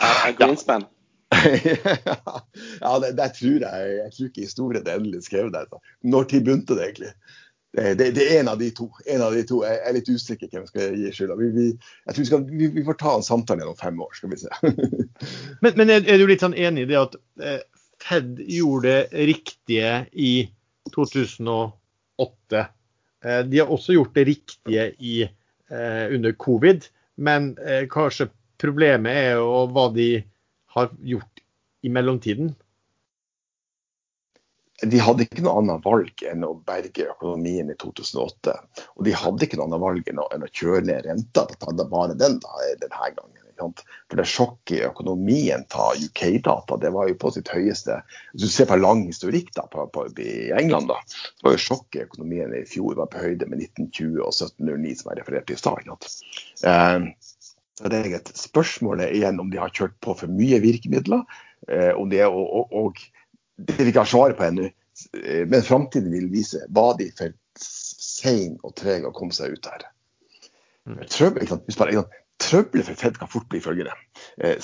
Er, er Greenspan? Ja. Ja, det, det, tror jeg. Jeg tror ikke historien er endelig skrevet der. Når tid begynte det egentlig? Det, det, det, er en av de to. En av de to. Jeg er litt usikker hvem skal gi skylda. Vi, vi, jeg tror vi, skal, vi, vi, får ta en samtale gjennom fem år, skal vi se. men, men er, er, du litt sånn enig i det at eh, Fed gjorde det riktige i 2008? Eh, de har også gjort det riktige i, eh, under covid, men eh, kanskje problemet er jo hva de har gjort i mellomtiden? De hadde ikke noe annet valg enn å berge økonomien i 2008. Og de hadde ikke noe annet valg enn å, kjøre ned renta. Det bare den da, denne gangen. For det sjokket i økonomien ta UK-data, det var jo på sitt høyeste. Hvis du ser på lang historikk da, på, på, i England, da, så var jo sjokket i økonomien i fjor var på høyde med 1920 og 1709, som jeg refererte i stad. Så det er et spørsmål igjen om de har kjørt på for mye virkemidler. Eh, om det er, og, og, det vi ikke har svaret på ennå. Eh, men framtiden vil vise var de for sein og treg å komme seg ut her. Mm. Trøbbel, Trøbbelet for Fed kan fort bli følgende. Eh,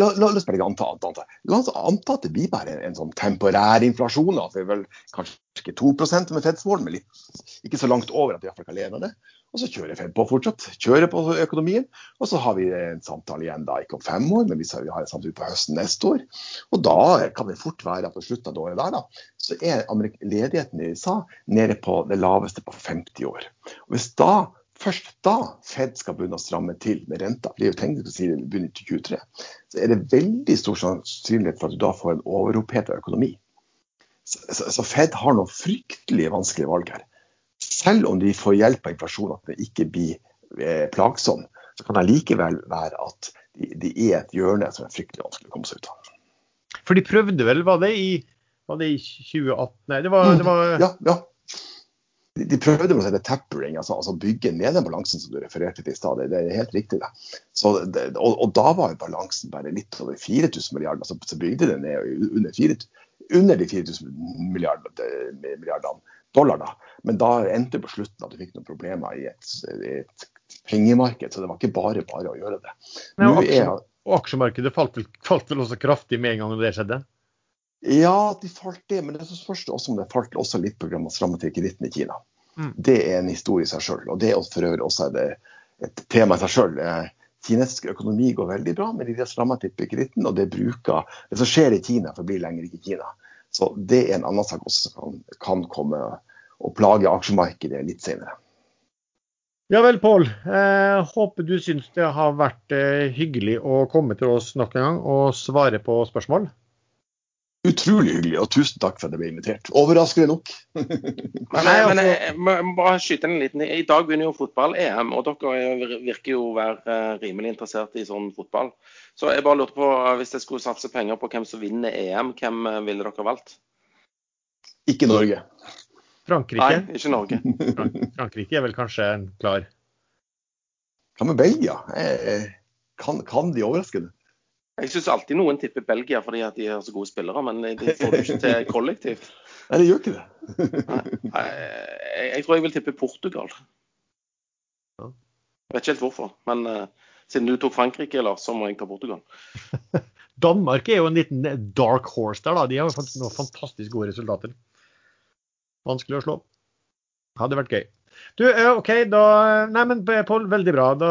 la, la, oss bare anta, anta, la oss anta at det blir bare en, en sånn temporær inflasjon. At det er vel kanskje ikke 2 med Feds mål, men litt, ikke så langt over at de iallfall kan leve av det. Og så kjører Fed på fortsatt. Kjører på økonomien. Og så har vi en samtale igjen da, ikke om fem år, men vi har en samtale på høsten neste år. Og da kan det fort være at på slutten av året der, da, så er ledigheten i USA nede på det laveste på 50 år. Og hvis da Først da Fed skal begynne å stramme til med renta, det er jo tenkt å si det begynner til 23, så er det veldig stor sannsynlighet for at du da får en overoppheta økonomi. Så, så, så, Fed har noen fryktelig vanskelige valg her selv om de får hjelp av inflasjon, at det ikke blir eh, plagsom, så kan det likevel være at de, de, er et hjørne som er fryktelig vanskelig å komme seg ut av. For de prøvde vel, var det i, var det i 2018? Nei, det var, det var... Mm, ja, ja. De, de prøvde med å si tappering, altså, altså, bygge ned den balansen som du refererte til i stad. Det, er helt riktig. det. Så, det og, og, da var jo balansen bare litt over 4000 milliarder. Så, så bygde den ned under, 4, under de 4000 milliardene dollar. da. Men da endte på slutten at du fikk noen problemer i et, et, pengemarked. Så det var ikke bare bare å gjøre det. Nei, og, aksje, og aksjemarkedet falt vel, falt vel, også kraftig med en gang det skjedde? Ja, de falt det. Men det spørs også om det falt også litt pga. stramme til kreditten i Kina. Mm. Det er en historie i seg sjøl. Og det er for øvrig også et, et tema i seg sjøl. Eh, kinesisk økonomi går veldig bra, men de har stramma til kreditten, og det bruker Det som skjer i Kina, forblir lenger ikke i Kina. Så det er en annen sak også som kan, kan komme og plage aksjemarkedet litt senere. Ja vel, Pål. Eh, håper du syns det har vært eh, hyggelig å komme til oss nok en gang og svare på spørsmål. Utrolig hyggelig, og tusen takk for at jeg ble invitert. Overraskende nok. men, Nei, men jeg må bare skyte en liten I dag begynner jo fotball-EM, og dere virker jo å være eh, rimelig interessert i sånn fotball. Så jeg bare lurte på, hvis jeg skulle satse penger på hvem som vinner EM, hvem eh, ville dere valgt? Ikke Norge. Frankrike? Nei, ikke Norge. Frankrike er vel kanskje klar? Hva med Belgia? Kan, kan de overraske det? Jeg syns alltid noen tipper Belgia fordi at de har så gode spillere, men de får det ikke til kollektivt. Nei, de gjør ikke det. Nei, jeg, jeg, tror jeg vil tippe Portugal. Jeg vet ikke helt hvorfor, men uh, siden du tok Frankrike, Lars, så må jeg ta Portugal. Danmark er jo en liten dark horse der, da. De har jo fått noen fantastisk gode resultater. Vanskelig å slå. Hadde vært gøy. Du, eh, OK, da Nei, men Pål, veldig bra. Da,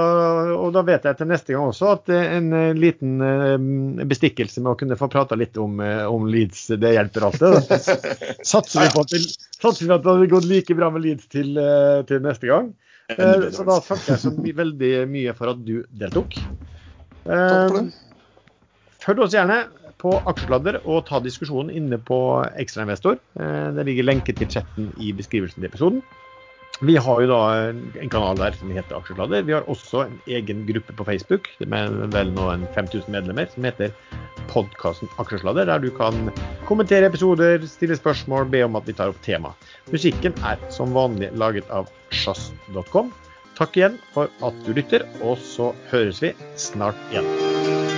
og da vet jeg til neste gang også at en eh, liten eh, bestikkelse med å kunne få prata litt om, om, Leeds, det hjelper alltid. Satser vi på at det, vi at det hadde gått like bra med Leeds til, til neste gang. Så da takker jeg så veldig mye for at du deltok. Følg oss gjerne på Aksjeladder og ta diskusjonen inne på Ekstrainvestor. Eh, det ligger lenke til chatten i beskrivelsen til episoden. Vi har jo da en kanal der som heter Aksjesladder. Vi har også en egen gruppe på Facebook med vel nå en 5000 medlemmer som heter podkasten Aksjesladder, der du kan kommentere episoder, stille spørsmål, be om at vi tar opp tema. Musikken er som vanlig laget av sjazz.com. Takk igjen for at du lytter, og så høres vi snart igjen.